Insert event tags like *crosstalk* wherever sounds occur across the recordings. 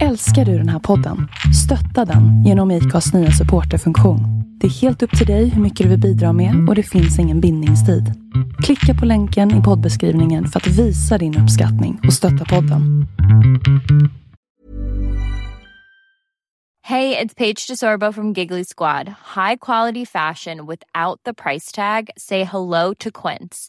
Älskar du den här podden? Stötta den genom IKAs nya supporterfunktion. Det är helt upp till dig hur mycket du vill bidra med och det finns ingen bindningstid. Klicka på länken i poddbeskrivningen för att visa din uppskattning och stötta podden. Hej, det är Paige DeSorbo från Giggly Squad. High quality fashion without the price tag. Say hello to Quince.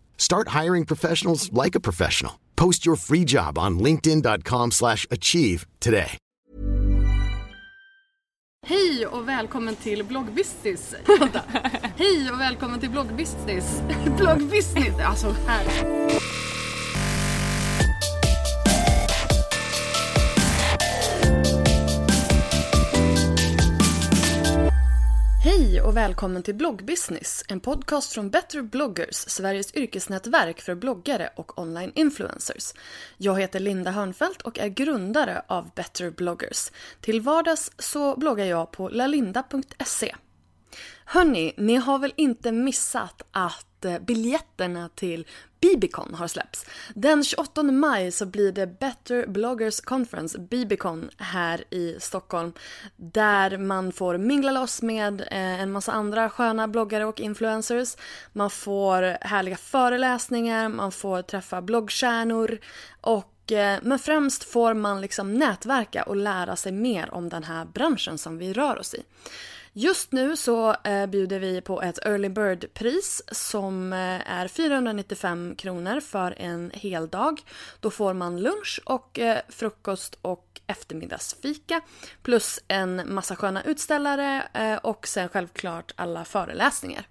Start hiring professionals like a professional. Post your free job on linkedin.com/achieve slash achieve today. Hej och välkommen till bloggbusiness. Vänta. *laughs* Hej och välkommen till bloggbusiness. *laughs* bloggbusiness. Alltså här. Hej och välkommen till bloggbusiness. En podcast från Better bloggers, Sveriges yrkesnätverk för bloggare och online influencers. Jag heter Linda Hörnfeldt och är grundare av Better bloggers. Till vardags så bloggar jag på lalinda.se. Hörni, ni har väl inte missat att att eh, biljetterna till Bibicon har släppts. Den 28 maj så blir det Better Bloggers Conference, Bibicon, här i Stockholm. Där man får mingla loss med eh, en massa andra sköna bloggare och influencers. Man får härliga föreläsningar, man får träffa bloggstjärnor och eh, men främst får man liksom nätverka och lära sig mer om den här branschen som vi rör oss i. Just nu så eh, bjuder vi på ett early bird-pris som eh, är 495 kronor för en hel dag. Då får man lunch och eh, frukost och eftermiddagsfika plus en massa sköna utställare eh, och sen självklart alla föreläsningar.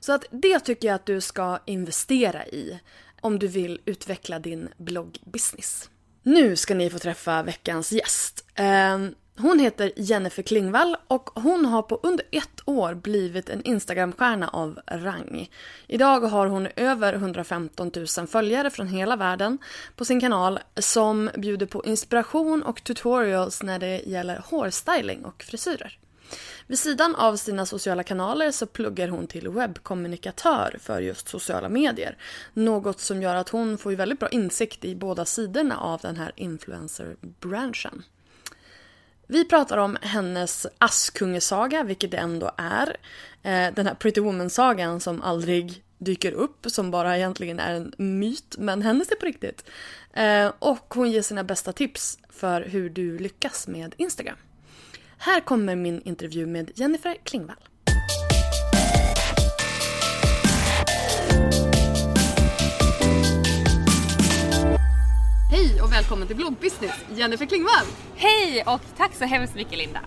Så att det tycker jag att du ska investera i om du vill utveckla din bloggbusiness. Nu ska ni få träffa veckans gäst. Ehm, hon heter Jennifer Klingvall och hon har på under ett år blivit en Instagramstjärna av rang. Idag har hon över 115 000 följare från hela världen på sin kanal som bjuder på inspiration och tutorials när det gäller hårstyling och frisyrer. Vid sidan av sina sociala kanaler så pluggar hon till webbkommunikatör för just sociala medier. Något som gör att hon får väldigt bra insikt i båda sidorna av den här influencerbranschen. Vi pratar om hennes Askungesaga, vilket det ändå är. Eh, den här Pretty Woman-sagan som aldrig dyker upp, som bara egentligen är en myt, men hennes är på riktigt. Eh, och hon ger sina bästa tips för hur du lyckas med Instagram. Här kommer min intervju med Jennifer Klingvall. Välkommen till bloggbusiness, Jennifer Klingvall! Hej och tack så hemskt mycket Linda.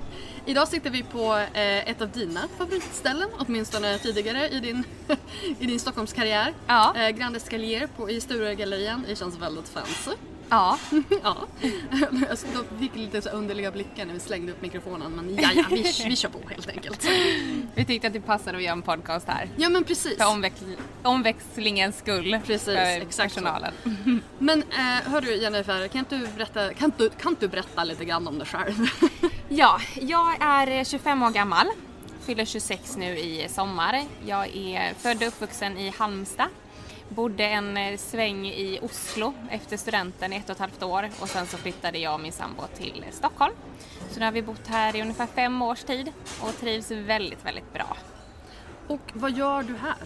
Idag sitter vi på eh, ett av dina favoritställen, åtminstone tidigare i din, *laughs* i din Stockholmskarriär. Ja. Eh, Grand Escalier på, i Sturegallerian. Det känns väldigt fancy. Ja, *laughs* ja. Jag fick lite så underliga blickar när vi slängde upp mikrofonen men ja, ja, vi, *laughs* vi kör på helt enkelt. vi tyckte att det passade att göra en podcast här. Ja men precis. För omväx- omväxlingens skull. Precis, för exakt så. personalen. *laughs* Men eh, hör du Jennifer, kan du, berätta, kan, du, kan du berätta lite grann om dig själv? Ja, jag är 25 år gammal. Fyller 26 nu i sommar. Jag är född och uppvuxen i Halmstad. Bodde en eh, sväng i Oslo efter studenten i ett och ett halvt år och sen så flyttade jag och min sambo till Stockholm. Så nu har vi bott här i ungefär fem års tid och trivs väldigt, väldigt bra. Och vad gör du här?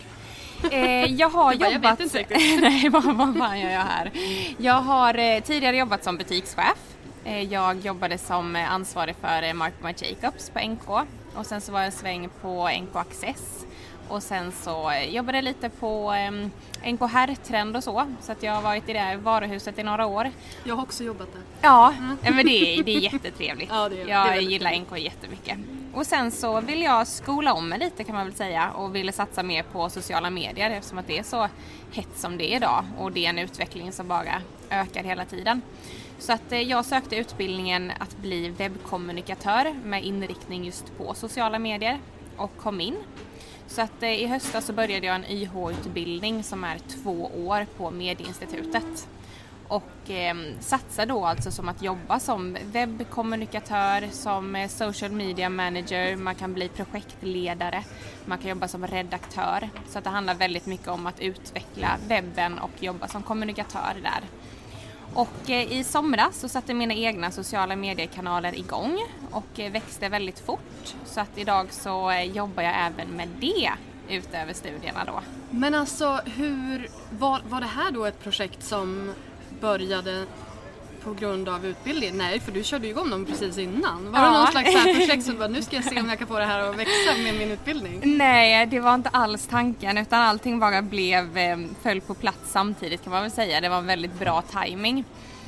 Eh, jag har *laughs* bara, jag jobbat... vet inte riktigt. *laughs* Nej, vad, vad fan gör jag här? Jag har eh, tidigare jobbat som butikschef. Eh, jag jobbade som eh, ansvarig för eh, Mark Jacobs på NK och sen så var jag en sväng på NK Access Och sen så jobbade jag lite på um, NK Herrtrend och så. Så att jag har varit i det här varuhuset i några år. Jag har också jobbat där. Ja, mm. men det är, det är jättetrevligt. *laughs* ja, det är, jag det gillar NK jättemycket. Och sen så vill jag skola om mig lite kan man väl säga och ville satsa mer på sociala medier eftersom att det är så hett som det är idag och det är en utveckling som bara ökar hela tiden. Så att eh, jag sökte utbildningen att bli webbkommunikatör med inriktning just på sociala medier och kom in. Så att eh, i höstas så började jag en YH-utbildning som är två år på Medieinstitutet och eh, satsar då alltså som att jobba som webbkommunikatör, som eh, social media manager, man kan bli projektledare, man kan jobba som redaktör. Så att det handlar väldigt mycket om att utveckla webben och jobba som kommunikatör där. Och eh, i somras så satte mina egna sociala mediekanaler igång och eh, växte väldigt fort. Så att idag så eh, jobbar jag även med det utöver studierna då. Men alltså hur, var, var det här då ett projekt som började på grund av utbildning? Nej, för du körde ju igång dem precis innan. Var ja. det någon slags här *laughs* projekt som bara, nu ska jag se om jag kan få det här att växa med min utbildning? Nej, det var inte alls tanken utan allting bara blev, eh, föll på plats samtidigt kan man väl säga. Det var en väldigt bra timing.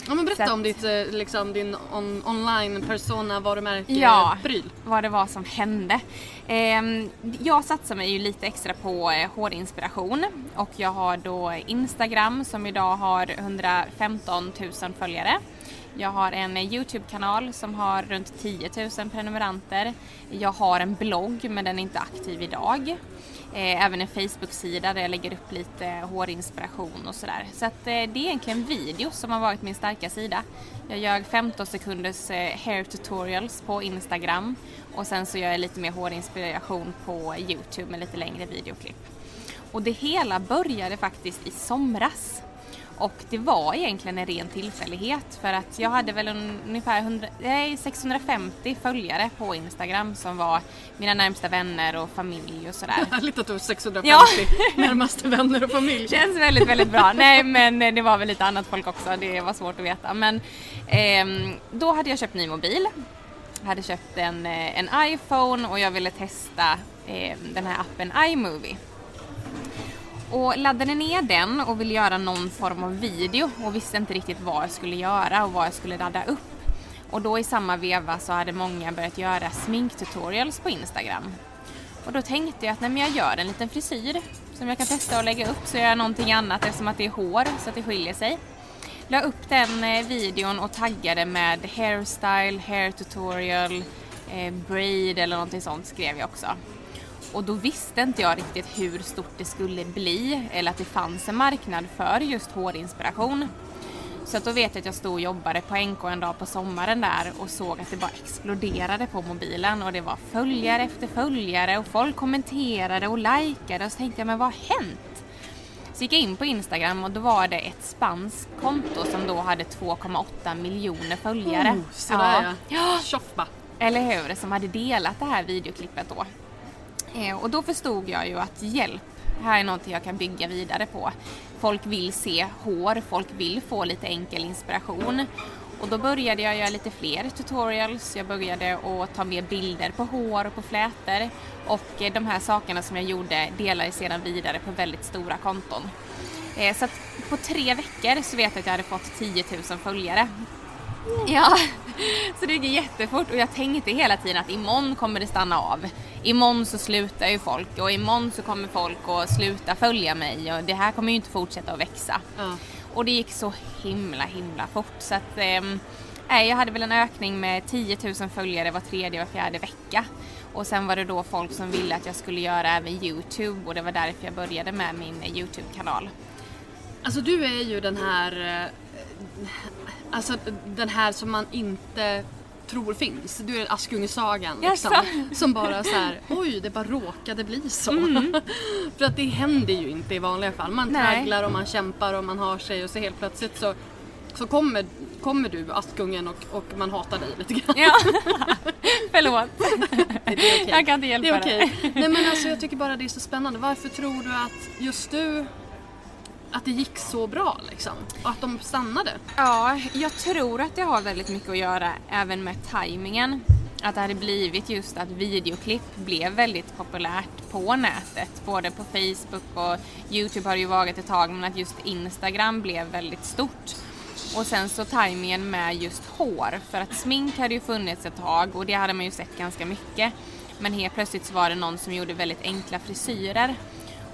Ja men berätta att, om ditt, eh, liksom, din on, online persona varumärke ja, pryl. vad det var som hände. Eh, jag satsar mig ju lite extra på eh, hårinspiration och jag har då Instagram som idag har 115 000 följare. Jag har en eh, Youtube-kanal som har runt 10 000 prenumeranter. Jag har en blogg men den är inte aktiv idag. Eh, även en Facebook-sida där jag lägger upp lite hårinspiration och sådär. Så att eh, det är egentligen video som har varit min starka sida. Jag gör 15 sekunders eh, hair tutorials på Instagram och sen så gör jag lite mer hårinspiration på Youtube med lite längre videoklipp. Och det hela började faktiskt i somras. Och det var egentligen en ren tillfällighet för att jag hade väl ungefär 100, nej, 650 följare på Instagram som var mina närmsta vänner och familj och sådär. *laughs* Härligt att du har 650 ja. *laughs* närmaste vänner och familj. *laughs* Känns väldigt, väldigt bra. Nej men det var väl lite annat folk också, det var svårt att veta. Men eh, då hade jag köpt ny mobil. Jag hade köpt en, eh, en iPhone och jag ville testa eh, den här appen iMovie. Och laddade ner den och ville göra någon form av video och visste inte riktigt vad jag skulle göra och vad jag skulle ladda upp. Och då i samma veva så hade många börjat göra sminktutorials på Instagram. Och då tänkte jag att nej, jag gör en liten frisyr som jag kan testa och lägga upp så gör jag någonting annat eftersom att det är hår så att det skiljer sig. La upp den eh, videon och taggade med hairstyle, hair tutorial, eh, braid eller någonting sånt skrev jag också. Och då visste inte jag riktigt hur stort det skulle bli eller att det fanns en marknad för just hårinspiration. Så att då vet jag att jag stod och jobbade på NK en dag på sommaren där och såg att det bara exploderade på mobilen och det var följare efter följare och folk kommenterade och likade och så tänkte jag men vad har hänt? Så gick jag in på Instagram och då var det ett spanskt konto som då hade 2,8 miljoner följare. Oh, sådär ja. ja. Eller hur? Som hade delat det här videoklippet då. Eh, och då förstod jag ju att hjälp, här är någonting jag kan bygga vidare på. Folk vill se hår, folk vill få lite enkel inspiration. Och då började jag göra lite fler tutorials, jag började att ta med bilder på hår och på flätor och eh, de här sakerna som jag gjorde delade sedan vidare på väldigt stora konton. Eh, så att på tre veckor så vet jag att jag hade fått 10 000 följare. *laughs* Ja, så det gick jättefort och jag tänkte hela tiden att imorgon kommer det stanna av imorgon så slutar ju folk och imorgon så kommer folk att sluta följa mig och det här kommer ju inte fortsätta att växa. Mm. Och det gick så himla himla fort så att eh, jag hade väl en ökning med 10 000 följare var tredje och fjärde vecka. Och sen var det då folk som ville att jag skulle göra även Youtube och det var därför jag började med min Youtube-kanal. Alltså du är ju den här, eh, alltså den här som man inte tror finns. Du är Askungesagan liksom. Som bara så här, oj det bara råkade bli så. Mm. *laughs* För att det händer ju inte i vanliga fall. Man Nej. tragglar och man kämpar och man har sig och så helt plötsligt så, så kommer, kommer du Askungen och, och man hatar dig lite grann. Ja. *laughs* Förlåt. det är okay. Jag kan inte hjälpa det. Är okay. Nej men alltså jag tycker bara det är så spännande. Varför tror du att just du att det gick så bra liksom? Och att de stannade? Ja, jag tror att det har väldigt mycket att göra även med tajmingen. att det hade blivit just att videoklipp blev väldigt populärt på nätet. Både på Facebook och Youtube har det ju varit ett tag men att just Instagram blev väldigt stort. Och sen så tajmingen med just hår, för att smink hade ju funnits ett tag och det hade man ju sett ganska mycket. Men helt plötsligt så var det någon som gjorde väldigt enkla frisyrer.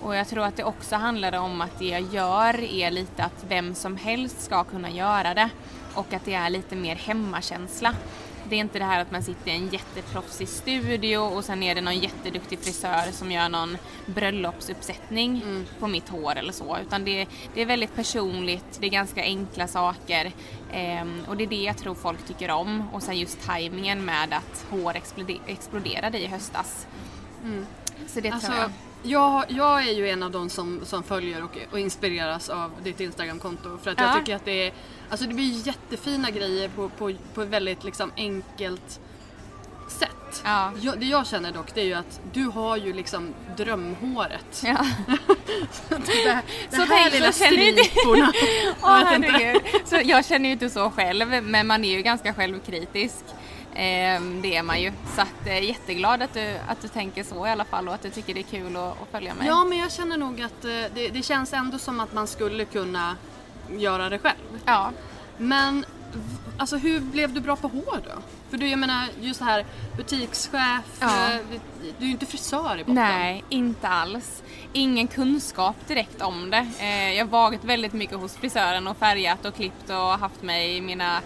Och jag tror att det också handlade om att det jag gör är lite att vem som helst ska kunna göra det. Och att det är lite mer hemmakänsla. Det är inte det här att man sitter i en jätteproffsig studio och sen är det någon jätteduktig frisör som gör någon bröllopsuppsättning mm. på mitt hår eller så. Utan det, det, är väldigt personligt, det är ganska enkla saker. Ehm, och det är det jag tror folk tycker om. Och sen just tajmingen med att hår exploderade i höstas. Mm. Så det alltså, tror jag. Jag, jag är ju en av de som, som följer och, och inspireras av ditt Instagramkonto för att ja. jag tycker att det är Alltså det blir jättefina grejer på, på, på ett väldigt liksom enkelt sätt. Ja. Jag, det jag känner dock det är ju att du har ju liksom drömhåret. Ja. *laughs* det, *laughs* det så här lilla striporna. *laughs* oh, så jag känner ju inte så själv men man är ju ganska självkritisk. Ehm, det är man ju. Så att, jag eh, är jätteglad att du, att du tänker så i alla fall och att du tycker det är kul att, att följa mig. Ja men jag känner nog att eh, det, det känns ändå som att man skulle kunna göra det själv. Ja. Men alltså hur blev du bra på hår då? För du, jag menar just det här butikschef, ja. Eh, du är ju inte frisör i botten. Nej, inte alls. Ingen kunskap direkt om det. Eh, jag har varit väldigt mycket hos frisören och färgat och klippt och haft mig i mina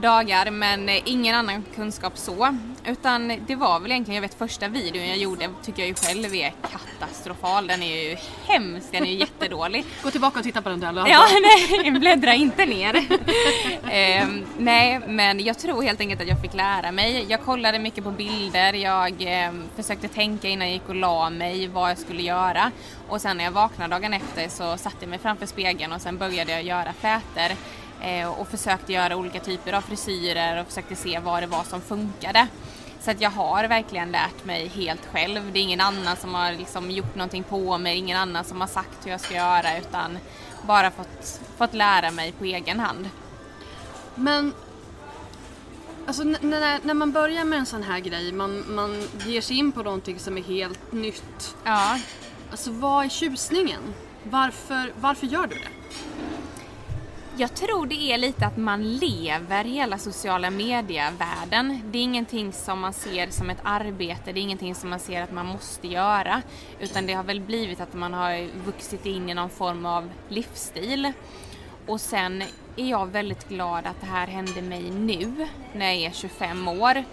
dagar men ingen annan kunskap så. Utan det var väl egentligen, jag vet första videon jag gjorde tycker jag ju själv är katastrofal. Den är ju hemsk, den är ju jättedålig. *laughs* Gå tillbaka och titta på den där Ja, *laughs* nej, bläddra inte ner. um, *laughs* nej, men jag tror helt enkelt att jag fick lära mig. Jag kollade mycket på bilder, jag um, försökte tänka innan jag gick och la mig vad jag skulle göra. Och sen när jag vaknade dagen efter så satte jag mig framför spegeln och sen började jag göra flätor Eh, och försökte göra olika typer av frisyrer och försökte se vad det var som funkade. Så att jag har verkligen lärt mig helt själv. Det är ingen annan som har liksom gjort någonting på mig, ingen annan som har sagt hur jag ska göra utan bara fått, fått lära mig på egen hand. Men Alltså när, när man börjar med en sån här grej, man, man ger sig in på någonting som är helt nytt. Ja. Alltså vad är tjusningen? Varför, varför gör du det? Jag tror det är lite att man lever hela sociala medievärlden. Det är ingenting som man ser som ett arbete, det är ingenting som man ser att man måste göra. Utan det har väl blivit att man har vuxit in i någon form av livsstil. Och sen är jag väldigt glad att det här hände mig nu, när jag är 25 år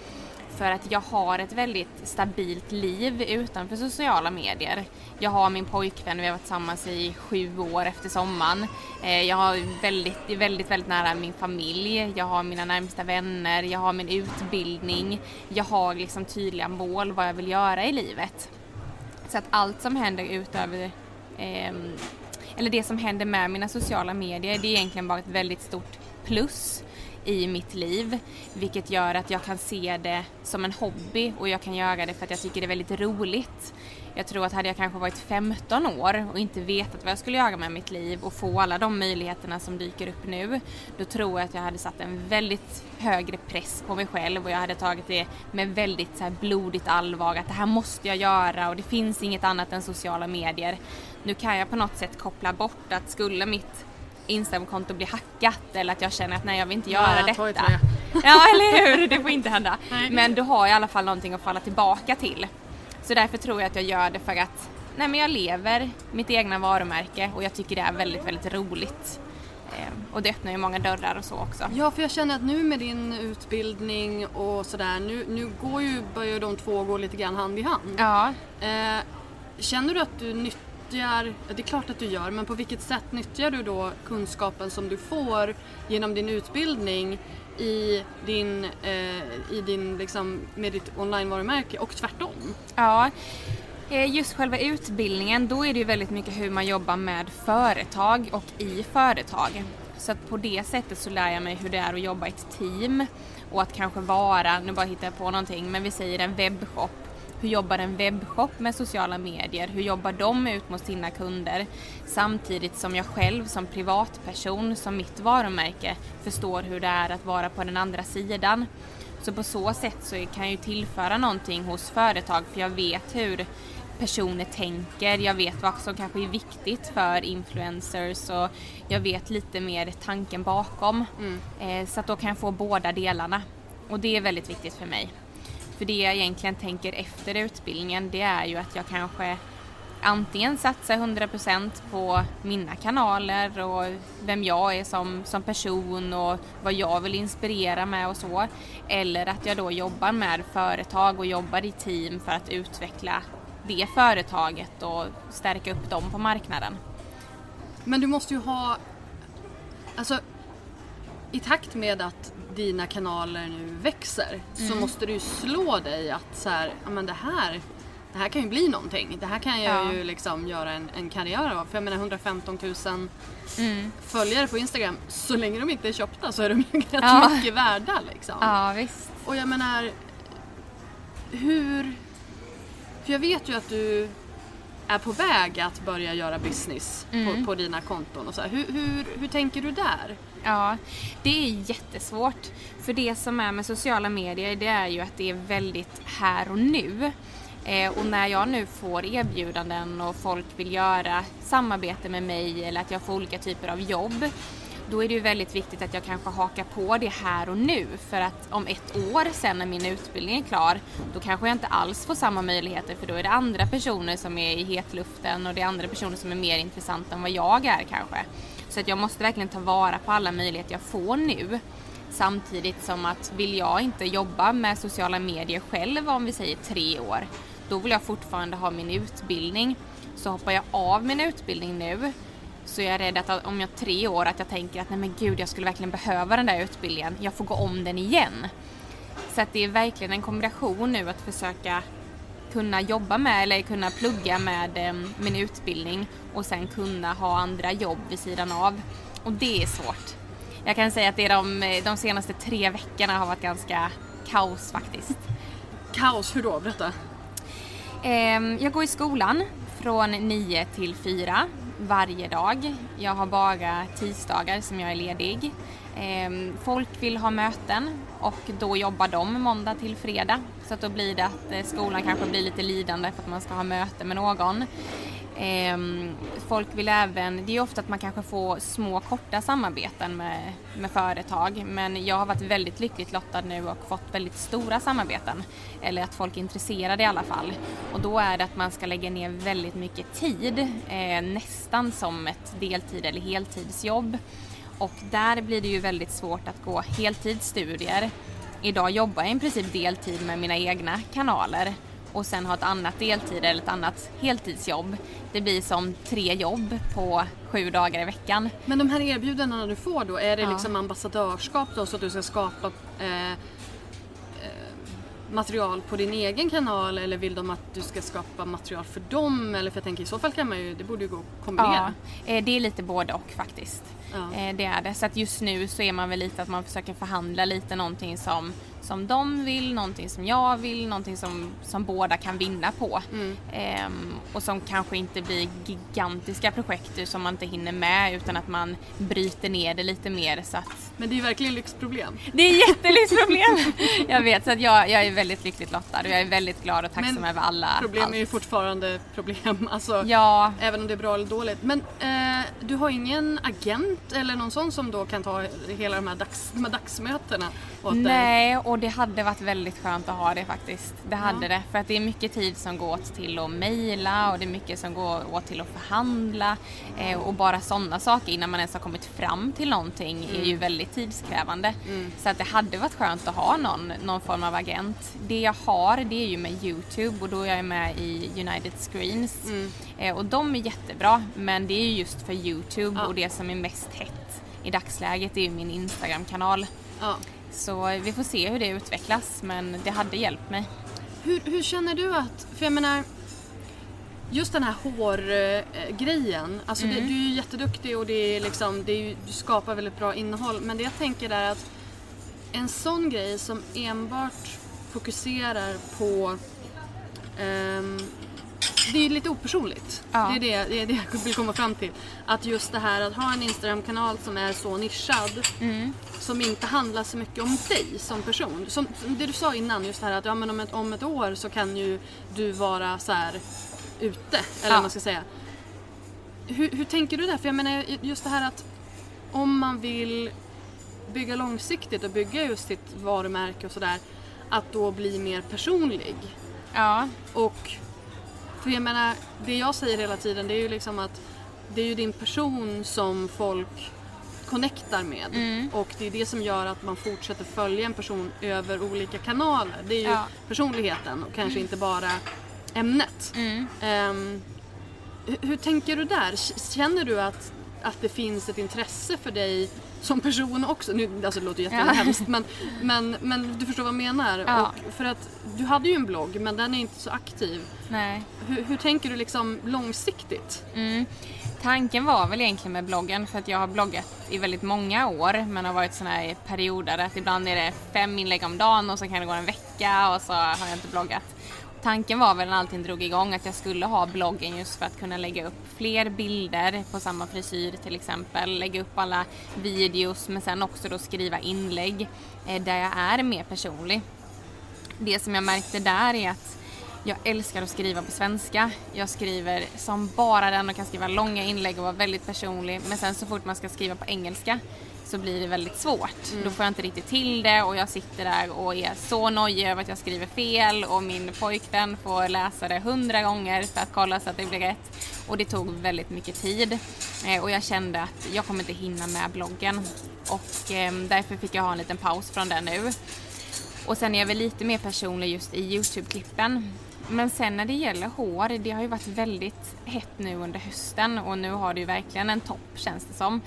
för att jag har ett väldigt stabilt liv utanför sociala medier. Jag har min pojkvän, vi har varit tillsammans i sju år efter sommaren. Eh, jag har väldigt, väldigt, väldigt nära min familj, jag har mina närmsta vänner, jag har min utbildning, jag har liksom tydliga mål vad jag vill göra i livet. Så att allt som händer utöver eh, eller det som händer med mina sociala medier, det är egentligen bara ett väldigt stort plus i mitt liv. Vilket gör att jag kan se det som en hobby och jag kan göra det för att jag tycker det är väldigt roligt. Jag tror att hade jag kanske varit 15 år och inte vetat vad jag skulle göra med mitt liv och få alla de möjligheterna som dyker upp nu, då tror jag att jag hade satt en väldigt högre press på mig själv och jag hade tagit det med väldigt så här blodigt allvar att det här måste jag göra och det finns inget annat än sociala medier. Nu kan jag på något sätt koppla bort att skulle mitt Instagramkonto blir hackat eller att jag känner att nej jag vill inte göra ja, detta. *laughs* Ja eller hur, det får inte hända. Nej. Men du har i alla fall någonting att falla tillbaka till. Så därför tror jag att jag gör det för att nej men jag lever mitt egna varumärke och jag tycker det är väldigt, väldigt roligt. Ehm, och det öppnar ju många dörrar och så också. Ja, för jag känner att nu med din utbildning och sådär, nu, nu går ju, börjar de två gå lite grann hand i hand. Ja. Eh, känner du att du nyttjar nyttjar, det är klart att du gör, men på vilket sätt nyttjar du då kunskapen som du får genom din utbildning i din, eh, i din liksom, med ditt online-varumärke och tvärtom? Ja, eh, just själva utbildningen, då är det ju väldigt mycket hur man jobbar med företag och i företag. Så att på det sättet så lär jag mig hur det är att jobba i ett team och att kanske vara, nu bara hittar jag på någonting, men vi säger en webbshop hur jobbar en webbshop med sociala medier? Hur jobbar de ut mot sina kunder? Samtidigt som jag själv som privatperson, som mitt varumärke, förstår hur det är att vara på den andra sidan. Så på så sätt så kan jag ju tillföra någonting hos företag för jag vet hur personer tänker, jag vet vad som kanske är viktigt för influencers och jag vet lite mer tanken bakom. Mm. Eh, så att då kan jag få båda delarna. Och det är väldigt viktigt för mig. För det jag egentligen tänker efter utbildningen det är ju att jag kanske antingen satsar 100% på mina kanaler och vem jag är som, som person och vad jag vill inspirera med och så. Eller att jag då jobbar med företag och jobbar i team för att utveckla det företaget och stärka upp dem på marknaden. Men du måste ju ha, alltså i takt med att dina kanaler nu växer mm. så måste du ju slå dig att så här, ja men det här det här kan ju bli någonting. Det här kan jag ja. ju liksom göra en, en karriär av. För jag menar 115 000 mm. följare på Instagram, så länge de inte är köpta så är de ju rätt ja. mycket värda liksom. Ja, visst. Och jag menar, hur... För jag vet ju att du är på väg att börja göra business mm. på, på, dina konton och så. Hur, hur, hur tänker du där? Ja, det är jättesvårt. För det som är med sociala medier det är ju att det är väldigt här och nu. Eh, och när jag nu får erbjudanden och folk vill göra samarbete med mig eller att jag får olika typer av jobb då är det ju väldigt viktigt att jag kanske hakar på det här och nu för att om ett år sen när min utbildning är klar då kanske jag inte alls får samma möjligheter för då är det andra personer som är i hetluften och det är andra personer som är mer intressanta än vad jag är kanske. Så att jag måste verkligen ta vara på alla möjligheter jag får nu. Samtidigt som att vill jag inte jobba med sociala medier själv om vi säger tre år då vill jag fortfarande ha min utbildning. Så hoppar jag av min utbildning nu så jag är rädd att om jag tre år att jag tänker att nej men gud jag skulle verkligen behöva den där utbildningen. Jag får gå om den igen. Så att det är verkligen en kombination nu att försöka kunna jobba med eller kunna plugga med eh, min utbildning och sen kunna ha andra jobb vid sidan av. Och det är svårt. Jag kan säga att det är de, de senaste tre veckorna har varit ganska kaos faktiskt. Kaos, hur då? Berätta. Ehm, jag går i skolan från 9 till 4 varje dag. Jag har bara tisdagar som jag är ledig. Ehm, folk vill ha möten och då jobbar de måndag till fredag. Så att då blir det att eh, skolan kanske blir lite lidande för att man ska ha möte med någon. Ehm, folk vill även, det är ofta att man kanske får små korta samarbeten med, med företag men jag har varit väldigt lyckligt lottad nu och fått väldigt stora samarbeten. Eller att folk är intresserade i alla fall. Och då är det att man ska lägga ner väldigt mycket tid, eh, nästan som ett deltid eller heltidsjobb. Och där blir det ju väldigt svårt att gå heltidsstudier. Idag jobbar jag i princip deltid med mina egna kanaler och sen ha ett annat deltid eller ett annat heltidsjobb. Det blir som tre jobb på sju dagar i veckan. Men de här erbjudandena du får då, är det ja. liksom ambassadörskap då så att du ska skapa eh, material på din egen kanal eller vill de att du ska skapa material för dem? Eller för jag tänker i så fall kan man ju, det borde ju gå att kombinera. Ja, eh, det är lite både och faktiskt. Ja. Eh, det är det. Så att just nu så är man väl lite att man försöker förhandla lite någonting som som de vill, någonting som jag vill, någonting som, som båda kan vinna på. Mm. Ehm, och som kanske inte blir gigantiska projekt som man inte hinner med utan att man bryter ner det lite mer så att... Men det är ju verkligen lyxproblem. Det är jättelyxproblem! *laughs* jag vet, så att jag, jag är väldigt lyckligt lottad och jag är väldigt glad och tacksam över alla. problem allt. är ju fortfarande problem, *laughs* alltså, ja. även om det är bra eller dåligt. Men eh, du har ingen agent eller någon sån som då kan ta hela de här, dags, de här dagsmötena åt Nej, dig? Och det hade varit väldigt skönt att ha det faktiskt. Det hade ja. det. För att det är mycket tid som går åt till att mejla och det är mycket som går åt till att förhandla. Eh, och bara sådana saker innan man ens har kommit fram till någonting mm. är ju väldigt tidskrävande. Mm. Så att det hade varit skönt att ha någon, någon form av agent. Det jag har det är ju med Youtube och då är jag med i United Screens. Mm. Eh, och de är jättebra men det är ju just för Youtube ja. och det som är mest hett i dagsläget är ju min Instagram-kanal. Ja. Så vi får se hur det utvecklas men det hade hjälpt mig. Hur, hur känner du att, för jag menar just den här hårgrejen, alltså mm. det, du är ju jätteduktig och det är liksom, det är, du skapar väldigt bra innehåll men det jag tänker är att en sån grej som enbart fokuserar på um, det är lite opersonligt. Ja. Det, är det, det är det jag vill komma fram till. Att just det här att ha en Instagram-kanal som är så nischad. Mm. Som inte handlar så mycket om dig som person. Som, som det du sa innan, just det här att ja, men om, ett, om ett år så kan ju du vara så här ute. Eller Ja. vad man ska säga. Hur, hur tänker du där? För jag menar just det här att om man vill bygga långsiktigt och bygga just sitt varumärke och sådär. Att då bli mer personlig. Ja, Och för jag menar, det jag säger hela tiden det är ju liksom att det är ju din person som folk connectar med. Mm. Och det är det som gör att man fortsätter följa en person över olika kanaler. Det är ju Ja. personligheten och kanske inte bara ämnet. Mm. Ehm, hur, hur tänker du där? Känner du att, att det finns ett intresse för dig som person också? Nu, alltså det låter jättehemskt men, men, men du förstår vad jag menar. Ja. Och för att du hade ju en blogg men den är inte så aktiv. nej. Hur, hur tänker du liksom långsiktigt? Mm. Tanken var väl egentligen med bloggen för att jag har bloggat i väldigt många år men har varit sådana här perioder att ibland är det fem inlägg om dagen och så kan det gå en vecka och så har jag inte bloggat. Tanken var väl när allting drog igång att jag skulle ha bloggen just för att kunna lägga upp fler bilder på samma frisyr till exempel, lägga upp alla videos men sen också då skriva inlägg eh, där jag är mer personlig. Det som jag märkte där är att jag älskar att skriva på svenska. Jag skriver som bara den och kan skriva långa inlägg och vara väldigt personlig. Men sen så fort man ska skriva på engelska så blir det väldigt svårt. Då får jag inte riktigt till det och jag sitter där och är så nojig över att jag skriver fel och min pojkvän får läsa det hundra gånger för att kolla så att det blir rätt. Och det tog väldigt mycket tid eh, och jag kände att jag kommer inte hinna med bloggen. Och eh, därför fick jag ha en liten paus från den nu. Och sen är jag väl lite mer personlig just i Youtube-klippen. Men sen när det gäller hår, det har ju varit väldigt hett nu under hösten och nu har det ju verkligen en topp känns det som.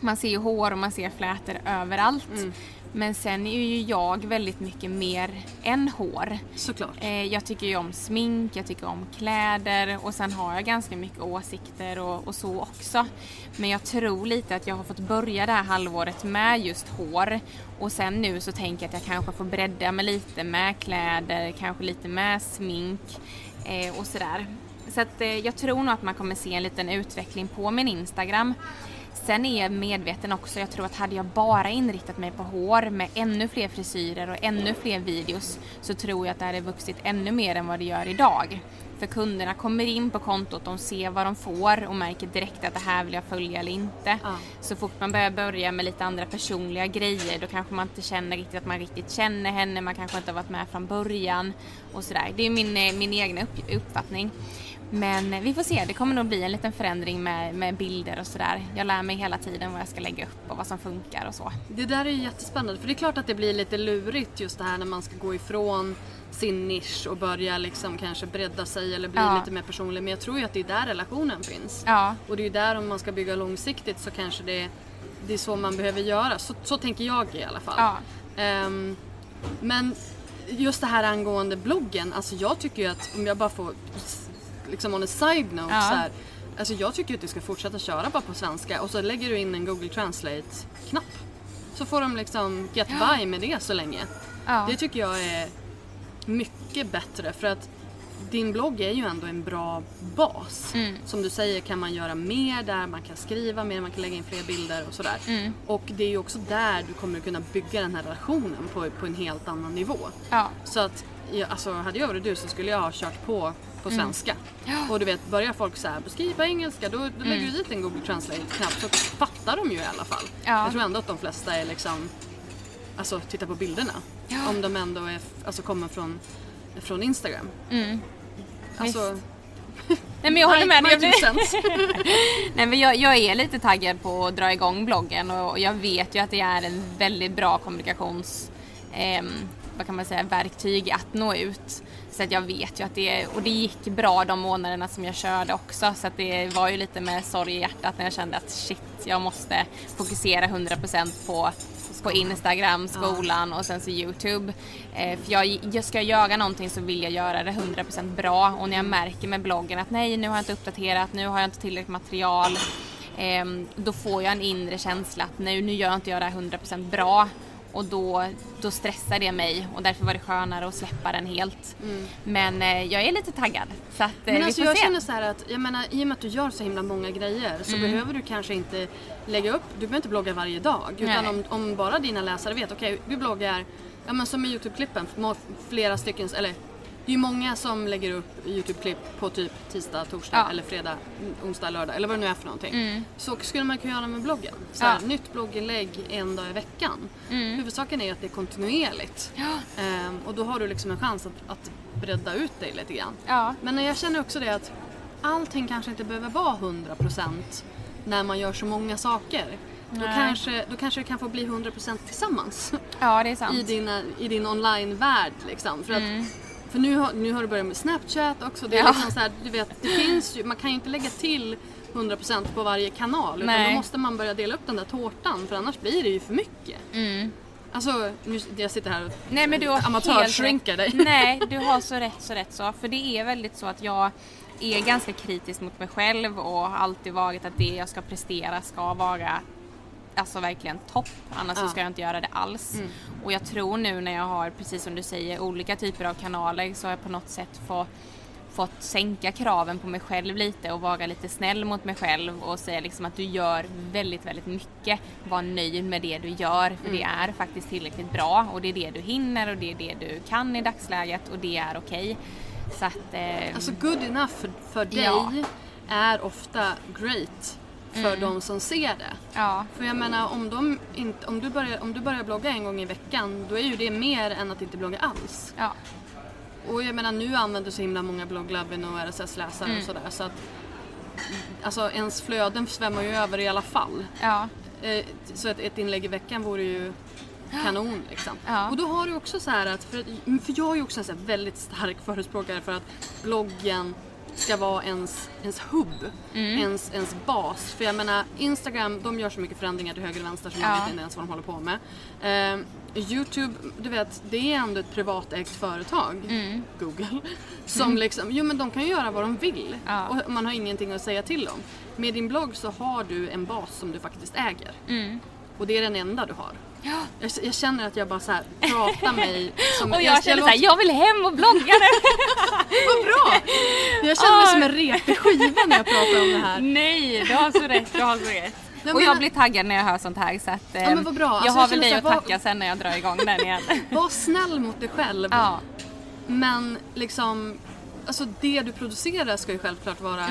Man ser ju hår och man ser flätor överallt. Men sen är ju jag väldigt mycket mer än hår. Såklart. Eh, jag tycker ju om smink, jag tycker om kläder och sen har jag ganska mycket åsikter och, och så också. Men jag tror lite att jag har fått börja det här halvåret med just hår och sen nu så tänker jag att jag kanske får bredda mig lite med kläder, kanske lite med smink eh, och sådär. Så att eh, jag tror nog att man kommer se en liten utveckling på min Instagram. Sen är jag medveten också, jag tror att hade jag bara inriktat mig på hår med ännu fler frisyrer och ännu fler videos så tror jag att det hade vuxit ännu mer än vad det gör idag. För kunderna kommer in på kontot, de ser vad de får och märker direkt att det här vill jag följa eller inte. Ja. Så fort man börjar börja med lite andra personliga grejer då kanske man inte känner riktigt att man riktigt känner henne, man kanske inte har varit med från början och sådär. Det är min, eh, min egen upp, uppfattning. Men vi får se, det kommer nog bli en liten förändring med, med bilder och sådär. Jag lär mig hela tiden vad jag ska lägga upp och vad som funkar och så. Det där är ju jättespännande för det är klart att det blir lite lurigt just det här när man ska gå ifrån sin nisch och börja liksom kanske bredda sig eller bli Ja. lite mer personlig. Men jag tror ju att det är där relationen finns. Ja, Och det är ju där om man ska bygga långsiktigt så kanske det, det är så man behöver göra. Så, så tänker jag i alla fall. ja, Ehm, men just det här angående bloggen, alltså jag tycker ju att om jag bara får liksom on a side note Ja. så här, Alltså jag tycker att du ska fortsätta köra bara på svenska och så lägger du in en Google Translate-knapp. Så får de liksom get by med det så länge. ja. Det tycker jag är mycket bättre för att din blogg är ju ändå en bra bas. Mm. Som du säger kan man göra mer där, man kan skriva mer, man kan lägga in fler bilder och sådär. Mm. Och det är ju också där du kommer kunna bygga den här relationen på, på en helt annan nivå. ja. Så att, ja, alltså, hade jag varit du så skulle jag ha kört på på Mm. svenska. Och du vet, börjar folk så här skriva på engelska då, då lägger du dit en Google Translate-knapp så fattar de ju i alla fall. Mm. Ja. Jag tror ändå att de flesta är liksom, alltså titta på bilderna. Ja. Om de ändå är, alltså, kommer från, från Instagram. Mm. Alltså, Nej men jag håller med. Jag, cents. *laughs* Nej, men jag, jag är lite taggad på att dra igång bloggen och jag vet ju att det är en väldigt bra kommunikations... ehm, vad kan man säga, verktyg att nå ut. Så att jag vet ju att det, och det gick bra de månaderna som jag körde också så att det var ju lite med sorg i hjärtat när jag kände att shit, jag måste fokusera 100% på på Instagram, skolan och sen så Youtube. Eh, för jag, jag ska jag göra någonting så vill jag göra det 100% bra och när jag märker med bloggen att nej nu har jag inte uppdaterat, nu har jag inte tillräckligt material. ehm, då får jag en inre känsla att nu, nu gör inte jag det här 100% bra och då, då stressar det mig och därför var det skönare att släppa den helt. Mm. Men eh, jag är lite taggad så att eh, Men vi alltså får jag se. känner så här att, jag menar i och med att du gör så himla många grejer så Mm. behöver du kanske inte lägga upp, du behöver inte blogga varje dag. Utan om, om bara dina läsare vet, okej vi bloggar, ja men som i Youtube-klippen, flera stycken, eller det är ju många som lägger upp Youtube-klipp på typ tisdag, torsdag Ja. eller fredag, onsdag, lördag eller vad det nu är för någonting. Mm. Så skulle man kunna göra med bloggen. Så här, Ja. Nytt blogginlägg en dag i veckan. Mm. Huvudsaken är att det är kontinuerligt. Ehm, och då har du liksom en chans att, att bredda ut dig lite grann. Ja. Men jag känner också det att allting kanske inte behöver vara 100% när man gör så många saker. Då kanske, då kanske det kan få bli 100% tillsammans ja, det är sant. i, dina, i din online-värld. Liksom. För, att, för nu, har, nu har du börjat med Snapchat också. Det, är. Ja. liksom så här, du vet, det finns ju, man kan ju inte lägga till 100% på varje kanal utan Nej. då måste man börja dela upp den där tårtan för annars blir det ju för mycket. Mm. Alltså, nu, jag sitter här och Nej men du har amatörshrinkar helt dig. Nej, du har så rätt så rätt så. För det är väldigt så att jag är ganska kritisk mot mig själv och har alltid varit att det jag ska prestera ska vara alltså verkligen topp. Annars så Ja. ska jag inte göra det alls. Och jag tror nu när jag har, precis som du säger, olika typer av kanaler så har jag på något sätt få, fått sänka kraven på mig själv lite och vara lite snäll mot mig själv och säga liksom att du gör väldigt, väldigt mycket. Var nöjd med det du gör för det är faktiskt tillräckligt bra och det är det du hinner och det är det du kan i dagsläget och det är okej. Så att... Eh, Alltså good enough för, för dig Ja. är ofta great för de som ser det. ja, För jag menar om, de inte, om, du börjar, om du börjar blogga en gång i veckan då är ju det mer än att inte blogga alls. ja, Och jag menar nu använder så himla många blogglabben och RSS-läsare och sådär så att Alltså ens flöden svämmar ju över i alla fall. ja, Eh, så ett, ett inlägg i veckan vore ju kanon liksom. Ja. Och då har du också så här att, för, för jag är ju också en väldigt stark förespråkare för att bloggen ska vara ens, ens hubb, Mm. ens, ens bas. För jag menar Instagram, de gör så mycket förändringar till höger och vänster som man Ja. vet inte ens vad de håller på med. Eh, Youtube, du vet, det är ändå ett privatägt företag, Mm. Google, som liksom, jo men de kan ju göra vad de vill Ja. och man har ingenting att säga till om. Med din blogg så har du en bas som du faktiskt äger. Mm. Och det är den enda du har. Jag, jag känner att jag bara så här pratar mig som Och jag känner såhär, jag vill hem och blogga nu! *laughs* Vad bra! Jag känner mig som en repig skiva när jag pratar om det här. *laughs* Nej, du har så rätt, du har så rätt. Ja, och jag blir taggad när jag hör sånt här så att eh, Ja, men vad bra. Alltså, jag jag har väl känner dig att vad- tacka sen när jag drar igång den igen. *laughs* Var snäll mot dig själv. ja, Men liksom, alltså det du producerar ska ju självklart vara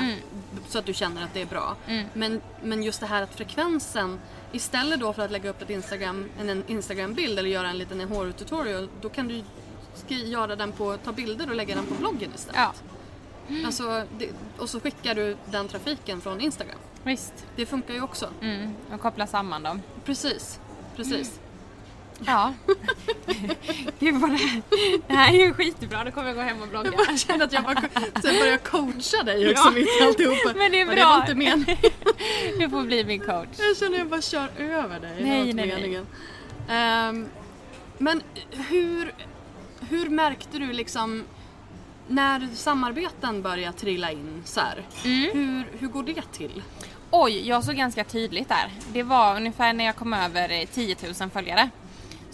så att du känner att det är bra. Men, men just det här att frekvensen, istället då för att lägga upp ett Instagram, en, Instagram-bild eller göra en liten hårtutorial, då kan du göra den på, ta bilder och lägga den på bloggen istället. ja, Alltså, det, och så skickar du den trafiken från Instagram. visst. Det funkar ju också. Mm, och koppla samman dem. Precis. Precis. Ja. *laughs* Gud vad det här, det här är ju skitbra, då kommer jag gå hem och blogga. Jag känner att jag bara börjar coacha dig också Ja. mitt i alltihopa. Men det är bra. det var inte meningen. Du får bli min coach. Jag känner att jag bara kör över dig. Nej, nej, nej. meningen. Ehm, men hur, hur märkte du liksom när samarbeten börjar trilla in så Mm. hur, hur går det till? Oj, jag såg ganska tydligt där. Det var ungefär när jag kom över eh, 10 000 följare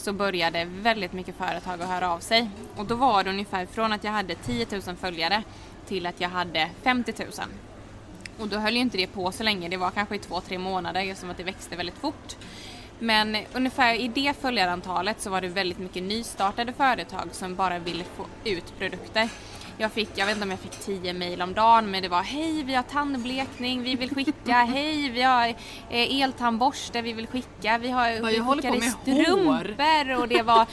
så började väldigt mycket företag att höra av sig. Och då var det ungefär från att jag hade 10 000 följare till att jag hade 50 000. Och då höll ju inte det på så länge, det var kanske i två, tre månader eftersom att det växte väldigt fort. Men ungefär i det följarantalet så var det väldigt mycket nystartade företag som bara ville få ut produkter. Jag fick, jag vet inte om jag fick 10 mejl om dagen men det var hej vi har tandblekning, vi vill skicka, *laughs* hej vi har eh, eltandborste, vi vill skicka, vi har vi jag hår. strumpor och det var,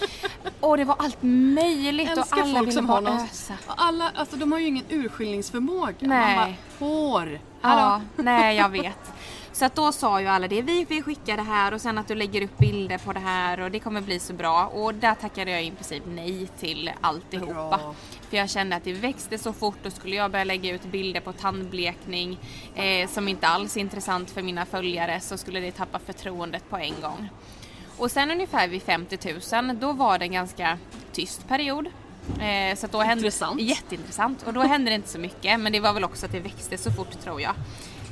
och det var allt möjligt och älskar alla ville bara någon... ösa. Alla, alltså de har ju ingen urskiljningsförmåga. Man Nej. bara, hår. Ja, Hallå? nej jag *laughs* vet. Så att då sa ju alla det, vi vill skicka det här och sen att du lägger upp bilder på det här och det kommer bli så bra. Och där tackade jag i princip nej till alltihopa. Bra. För jag kände att det växte så fort och skulle jag börja lägga ut bilder på tandblekning eh, som inte alls är intressant för mina följare så skulle det tappa förtroendet på en gång. Och sen ungefär vid 50 000 då var det en ganska tyst period. Eh, så då hände, Intressant. Jätteintressant. Och då hände det inte så mycket men det var väl också att det växte så fort tror jag.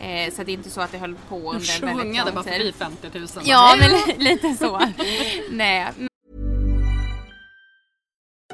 Eh, så att det är inte så att det höll på De under väldigt svungade lång bara tid. förbi 50 000. Ja, men li- lite så. Nej,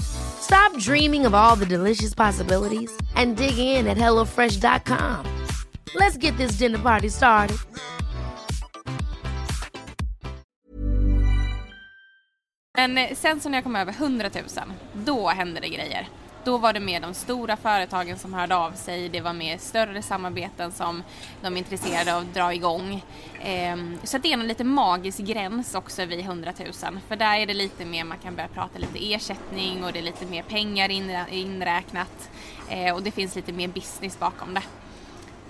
Stop dreaming of all the delicious possibilities and dig in at HelloFresh.com. Let's get this dinner party started. Men sen så när jag kom över 100 000, då hände det grejer. Då var det mer de stora företagen som hörde av sig, det var mer större samarbeten som de är intresserade av att dra igång. Ehm, så det är en lite magisk gräns också vid 100 000, för där är det lite mer, man kan börja prata lite ersättning och det är lite mer pengar inräknat ehm, och det finns lite mer business bakom det.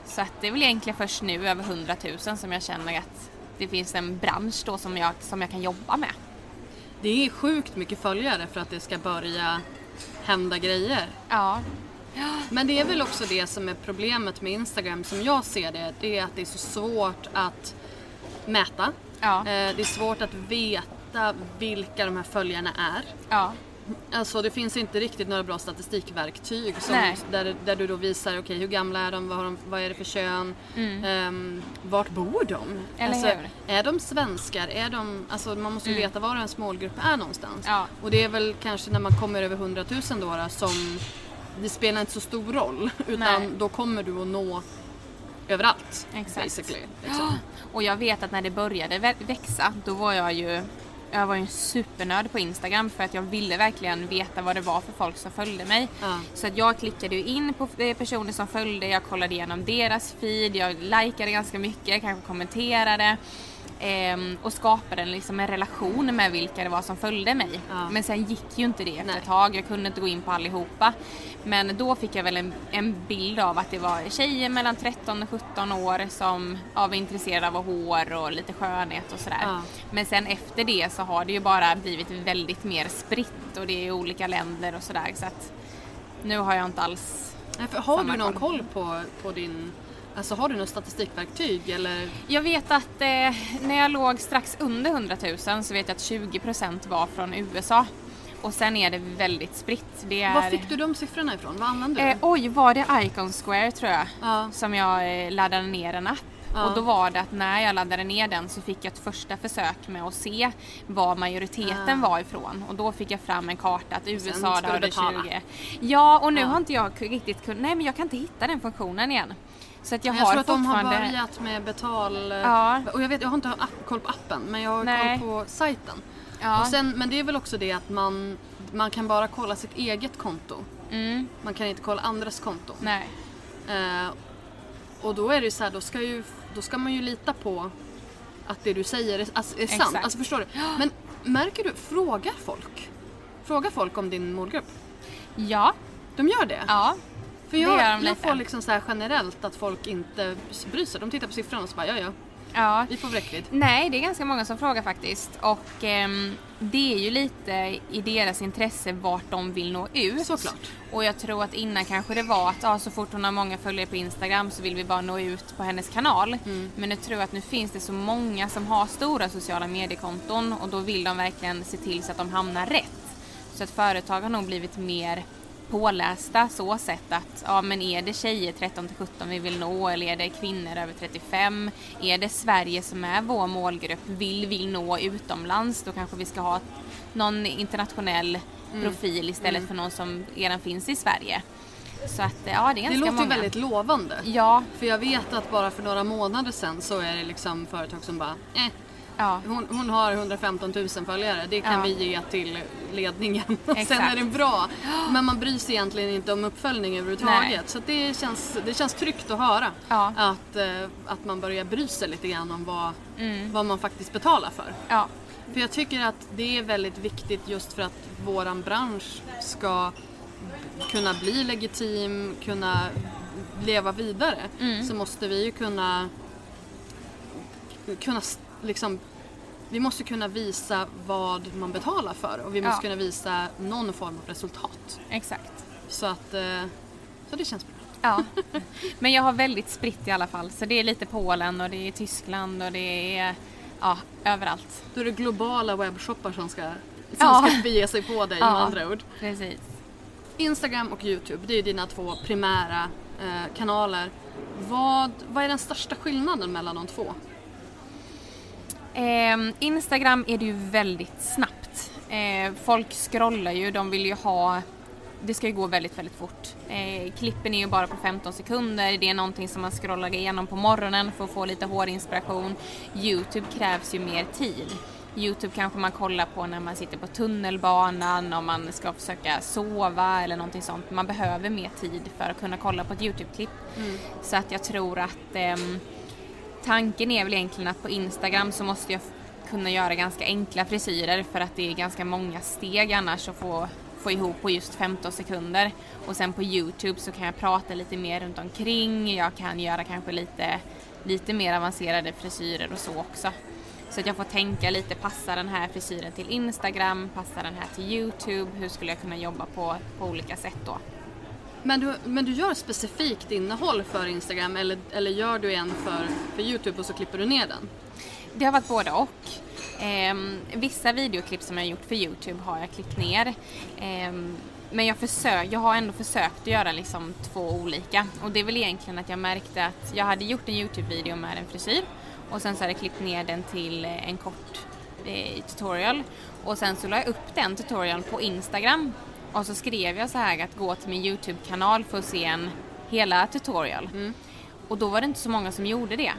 Så att det är väl egentligen först nu över 100 000 som jag känner att det finns en bransch då som jag, som jag kan jobba med. Det är sjukt mycket följare för att det ska börja hända grejer. Ja. Men det är väl också det som är problemet med Instagram som jag ser det. Det är att det är så svårt att mäta. Ja. Eh, det är svårt att veta vilka de här följarna är. Ja. Alltså det finns inte riktigt några bra statistikverktyg som, där, där du då visar okay, hur gamla är de, vad, de, vad är det för kön, mm. um, vart bor de? Eller alltså, hur? Är de svenskar? Är de, alltså man måste ju mm. veta var ens målgrupp är någonstans. Ja. Och det är väl kanske när man kommer över 100 000 då, då som det spelar inte så stor roll utan Nej. då kommer du att nå överallt. Exakt. Basically, liksom. *gasps* Och jag vet att när det började växa då var jag ju jag var ju en supernörd på Instagram för att jag ville verkligen veta vad det var för folk som följde mig. Ja. Så att jag klickade ju in på personer som följde, jag kollade igenom deras feed, jag likade ganska mycket, kanske kommenterade. Ehm, och skapade en, liksom en relation med vilka det var som följde mig. Ja. Men sen gick ju inte det efter Nej. ett tag, jag kunde inte gå in på allihopa. Men då fick jag väl en, en bild av att det var tjejer mellan 13 och 17 år som ja, var intresserade av hår och lite skönhet och sådär. Ja. Men sen efter det så har det ju bara blivit väldigt mer spritt och det är i olika länder och sådär. Så att nu har jag inte alls Nej, har du någon koll på, på din Alltså har du något statistikverktyg eller? Jag vet att eh, när jag låg strax under 100 000 så vet jag att 20% var från USA. Och sen är det väldigt spritt. Det är... Var fick du de siffrorna ifrån? Vad använde du? Eh, oj, var det Icon Square tror jag? Ja. Som jag eh, laddade ner en app. Ja. Och då var det att när jag laddade ner den så fick jag ett första försök med att se var majoriteten Ah. var ifrån. Och då fick jag fram en karta att USA hade betala. 20. Ja, och nu Ja. har inte jag riktigt kunnat, nej men jag kan inte hitta den funktionen igen. Så att jag, Men jag har tror att de har börjat med betal... Ja. Och jag, vet, jag har inte app, koll på appen men jag har Nej. koll på sajten. Ja. Och sen, men det är väl också det att man, man kan bara kolla sitt eget konto. Mm, Man kan inte kolla andras konton. nej. Eh, och då är det ju så här, då ska, ju, då ska man ju lita på att det du säger är, alltså, är sant. Alltså förstår du? Men märker du, frågar folk? Frågar folk om din målgrupp? Ja, De gör det? ja. För det jag, de jag lite. får liksom så generellt att folk inte bryr sig. De tittar på siffrorna och så bara ja ja, ja. vi får räckvidd. Nej, det är ganska många som frågar faktiskt. Och ehm, det är ju lite i deras intresse vart de vill nå ut. Såklart. Och jag tror att innan kanske det var att ja, så fort hon har många följare på Instagram så vill vi bara nå ut på hennes kanal. Mm. Men jag tror att nu finns det så många som har stora sociala mediekonton och då vill de verkligen se till så att de hamnar rätt. Så att företag har nog blivit mer pålästa så sett att ja men är det tjejer 13 till 17 vi vill nå eller är det kvinnor över 35? Är det Sverige som är vår målgrupp? Vill vi nå utomlands? Då kanske vi ska ha någon internationell Mm. profil istället för någon som redan finns i Sverige. Så att ja, det Det låter många. väldigt lovande. Ja, För jag vet att bara för några månader sedan så är det liksom företag som bara eh, ja, hon, hon har 115 000 följare, det kan Ja. vi ge till ledningen. Och *laughs* sen Exakt. är det bra. Men man bryr sig egentligen inte om uppföljning överhuvudtaget. Nej. Så det, känns, det känns tryggt att höra. Ja. Att, eh, att man börjar bry sig lite grann om vad, Mm. vad man faktiskt betalar för. ja, För jag tycker att det är väldigt viktigt just för att våran bransch ska kunna bli legitim, kunna leva vidare. Mm. Så måste vi ju kunna, kunna liksom vi måste kunna visa vad man betalar för och vi måste Ja. kunna visa någon form av resultat. exakt. Så att eh, så det känns bra. Ja, *laughs* men jag har väldigt spritt i alla fall. Så det är lite Polen och det är Tyskland och det är ja, överallt. Då är det globala webbshoppar som ska, som Ja. ska bege sig på dig Ja. med andra ord. Precis. Instagram och Youtube, det är dina två primära eh, kanaler. Vad, vad är den största skillnaden mellan de två? Ehm, Instagram är det ju väldigt snabbt. Eh, folk scrollar ju, de vill ju ha det ska ju gå väldigt, väldigt fort. Eh, klippen är ju bara på 15 sekunder. Det är någonting som man scrollar igenom på morgonen för att få lite hårinspiration. Youtube krävs ju mer tid. Youtube kanske man kollar på när man sitter på tunnelbanan, om man ska försöka sova eller någonting sånt. Man behöver mer tid för att kunna kolla på ett Youtube-klipp. Så att jag tror att ehm, tanken är väl egentligen att på Instagram så måste jag kunna göra ganska enkla frisyrer för att det är ganska många steg annars att få, få ihop på just 15 sekunder. Och sen på Youtube så kan jag prata lite mer runt omkring, jag kan göra kanske lite, lite mer avancerade frisyrer och så också. Så att jag får tänka lite, passar den här frisyren till Instagram, passar den här till Youtube, hur skulle jag kunna jobba på, på olika sätt då? Men du, men du gör specifikt innehåll för Instagram eller, eller gör du en för, för Youtube och så klipper du ner den? Det har varit både och. Eh, vissa videoklipp som jag gjort för Youtube har jag klippt ner. Eh, men jag, försök, jag har ändå försökt att göra liksom två olika. Och det är väl egentligen att jag märkte att jag hade gjort en Youtube-video med en frisyr och sen så hade jag klippt ner den till eh, en kort eh, tutorial. Och sen så la jag upp den tutorialen på Instagram och så skrev jag så här att gå till min Youtube-kanal för att se en hela tutorial. Och då var det inte så många som gjorde det.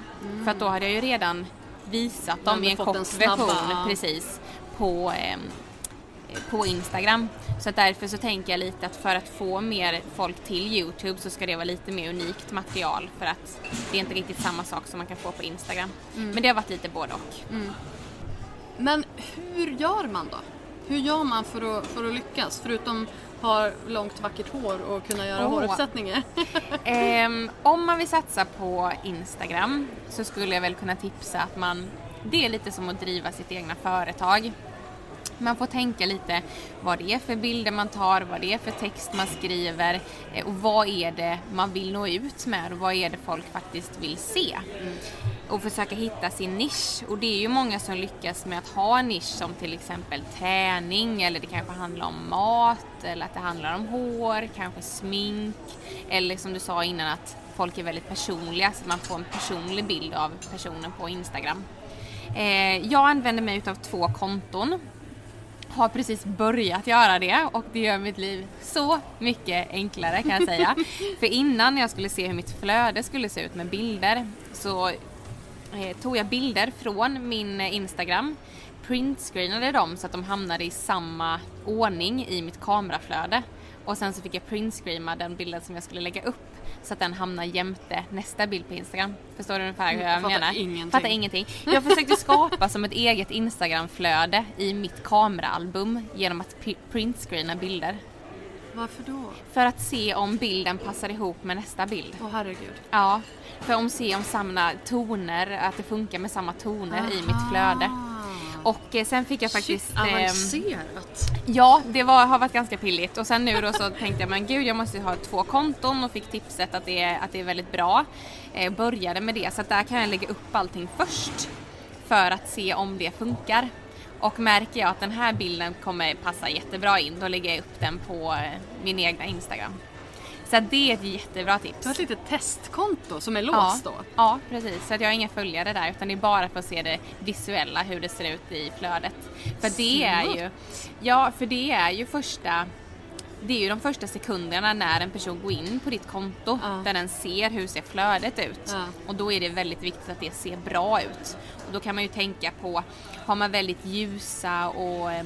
För att då hade jag ju redan visat dem i en kort version precis på, ehm, på Instagram. Så att därför så tänker jag lite att för att få mer folk till Youtube så ska det vara lite mer unikt material för att det är inte riktigt samma sak som man kan få på Instagram. Mm. Men det har varit lite både och. Men hur gör man då? Hur gör man för att, för att lyckas? Förutom ha långt vackert hår och kunna göra Åh. håruppsättningar. *laughs* Ehm, om man vill satsa på Instagram så skulle jag väl kunna tipsa att man, det är lite som att driva sitt egna företag. Man får tänka lite vad det är för bilder man tar, vad det är för text man skriver eh, och vad är det man vill nå ut med och vad är det folk faktiskt vill se. Och försöka hitta sin nisch. Och det är ju många som lyckas med att ha en nisch som till exempel träning eller det kanske handlar om mat eller att det handlar om hår, kanske smink eller som du sa innan att folk är väldigt personliga så att man får en personlig bild av personen på Instagram. Eh, jag använder mig utav två konton har precis börjat göra det och det gör mitt liv så mycket enklare kan jag säga. *laughs* För innan jag skulle se hur mitt flöde skulle se ut med bilder så eh, tog jag bilder från min Instagram, printscreenade dem så att de hamnade i samma ordning i mitt kameraflöde och sen så fick jag printscreena den bilden som jag skulle lägga upp så att den hamnar jämte nästa bild på Instagram. Förstår du ungefär hur Jag jag fattar menar? ingenting. Fattar ingenting. Jag försökte skapa som ett eget Instagramflöde i mitt kameraalbum genom att pri- printscreena bilder. Varför då? För att se om bilden passar ihop med nästa bild. Åh herregud. Ja, för att se om samma toner, att det funkar med samma toner i mitt flöde. Och eh, sen fick jag faktiskt... Shit, ehm, avancerat. Ja, det var, har varit ganska pilligt. Och sen nu då så tänkte jag, men gud jag måste ha två konton och fick tipset att det är, att det är väldigt bra. Eh, började med det, så att där kan jag lägga upp allting först. För att se om det funkar. Och märker jag att den här bilden kommer passa jättebra in, då lägger jag upp den på eh, min egna Instagram. Så det är ett jättebra tips. Du har ett litet testkonto som är låst ja. då? Ja, precis. Så att jag har inga följare där utan det är bara för att se det visuella, hur det ser ut i flödet. För det är ju, ja, för det är ju första det är ju de första sekunderna när en person går in på ditt konto Ja. där den ser hur ser flödet ut. Ja. Och då är det väldigt viktigt att det ser bra ut. Och då kan man ju tänka på, har man väldigt ljusa och eh,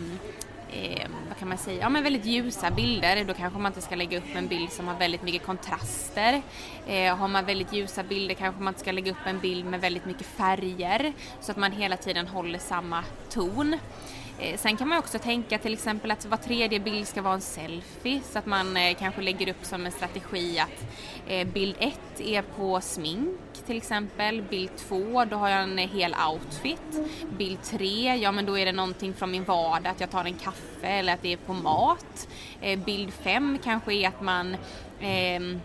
vad kan man säga, ja men väldigt ljusa bilder, då kanske man inte ska lägga upp en bild som har väldigt mycket kontraster. Eh, har man väldigt ljusa bilder kanske man inte ska lägga upp en bild med väldigt mycket färger så att man hela tiden håller samma ton. Eh, sen kan man också tänka till exempel att var tredje bild ska vara en selfie så att man eh, kanske lägger upp som en strategi att eh, bild 1 är på smink till exempel, bild 2 då har jag en eh, hel outfit, bild 3 ja men då är det någonting från min vardag att jag tar en kaffe eller att det är på mat. Eh, bild 5 kanske är att man eh,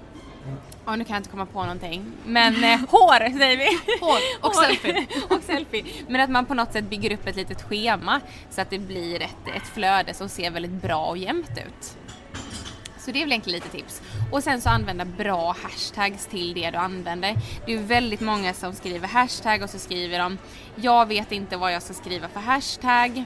Ja, nu kan jag inte komma på någonting. Men eh, *laughs* hår säger vi! Hår och selfie. *laughs* och selfie. Men att man på något sätt bygger upp ett litet schema så att det blir ett, ett flöde som ser väldigt bra och jämnt ut. Så det är väl egentligen lite tips. Och sen så använda bra hashtags till det du använder. Det är väldigt många som skriver hashtag och så skriver de Jag vet inte vad jag ska skriva för hashtag.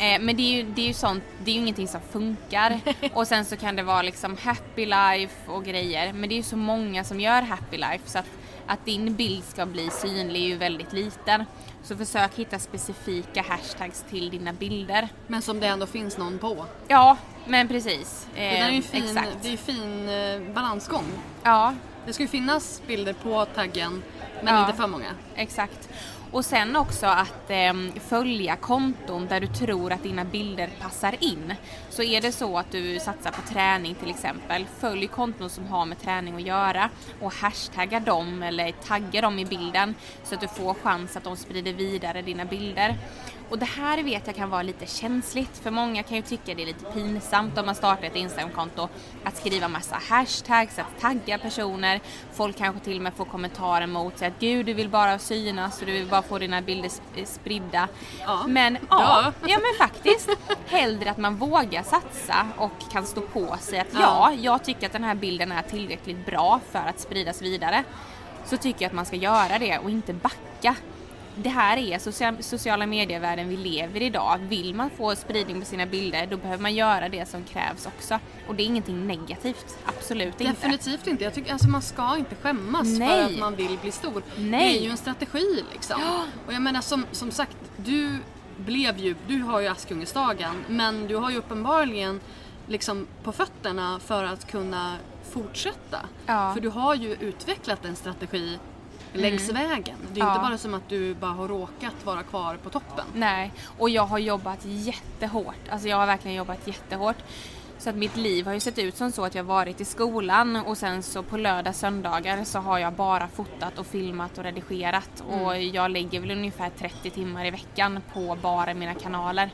Eh, men det är, ju, det är ju sånt, det är ju ingenting som funkar. *laughs* Och sen så kan det vara liksom happy life och grejer. Men det är ju så många som gör happy life så att, att din bild ska bli synlig är ju väldigt liten. Så försök hitta specifika hashtags till dina bilder. Men som det ändå finns någon på. Ja, men precis. Det där är ju Eh, fin, Exakt. det är fin eh, balansgång. Ja, Det ska ju finnas bilder på taggen men Ja. inte för många. exakt. Och sen också att ehm, följa konton där du tror att dina bilder passar in. Så är det så att du satsar på träning till exempel, följ konton som har med träning att göra och hashtagga dem eller tagga dem i bilden så att du får chans att de sprider vidare dina bilder. Och det här vet jag kan vara lite känsligt för många kan ju tycka det är lite pinsamt om man startar ett Instagramkonto att skriva massa hashtags, att tagga personer. Folk kanske till och med får kommentarer mot sig att gud du vill bara synas och du vill bara få dina bilder sp- spridda. Ja. Men ja, Ja. ja men faktiskt hellre att man vågar satsa och kan stå på sig att ja, Ja. jag tycker att den här bilden är tillräckligt bra för att spridas vidare. Så tycker jag att man ska göra det och inte backa det här är social, sociala medievärlden vi lever i idag. Vill man få spridning på sina bilder då behöver man göra det som krävs också. Och det är ingenting negativt, absolut inte. Definitivt inte. Jag tycker, alltså man ska inte skämmas Nej. för att man vill bli stor. Nej. Det är ju en strategi liksom. Och jag menar som, som sagt, du blev ju, du har ju Askungestagen men du har ju uppenbarligen liksom på fötterna för att kunna fortsätta. Ja. För du har ju utvecklat en strategi längs vägen. Det är Ja. inte bara som att du bara har råkat vara kvar på toppen. Nej, och jag har jobbat jättehårt. Alltså jag har verkligen jobbat jättehårt. Så att mitt liv har ju sett ut som så att jag varit i skolan och sen så på lördag söndagar så har jag bara fotat och filmat och redigerat och jag lägger väl ungefär 30 timmar i veckan på bara mina kanaler.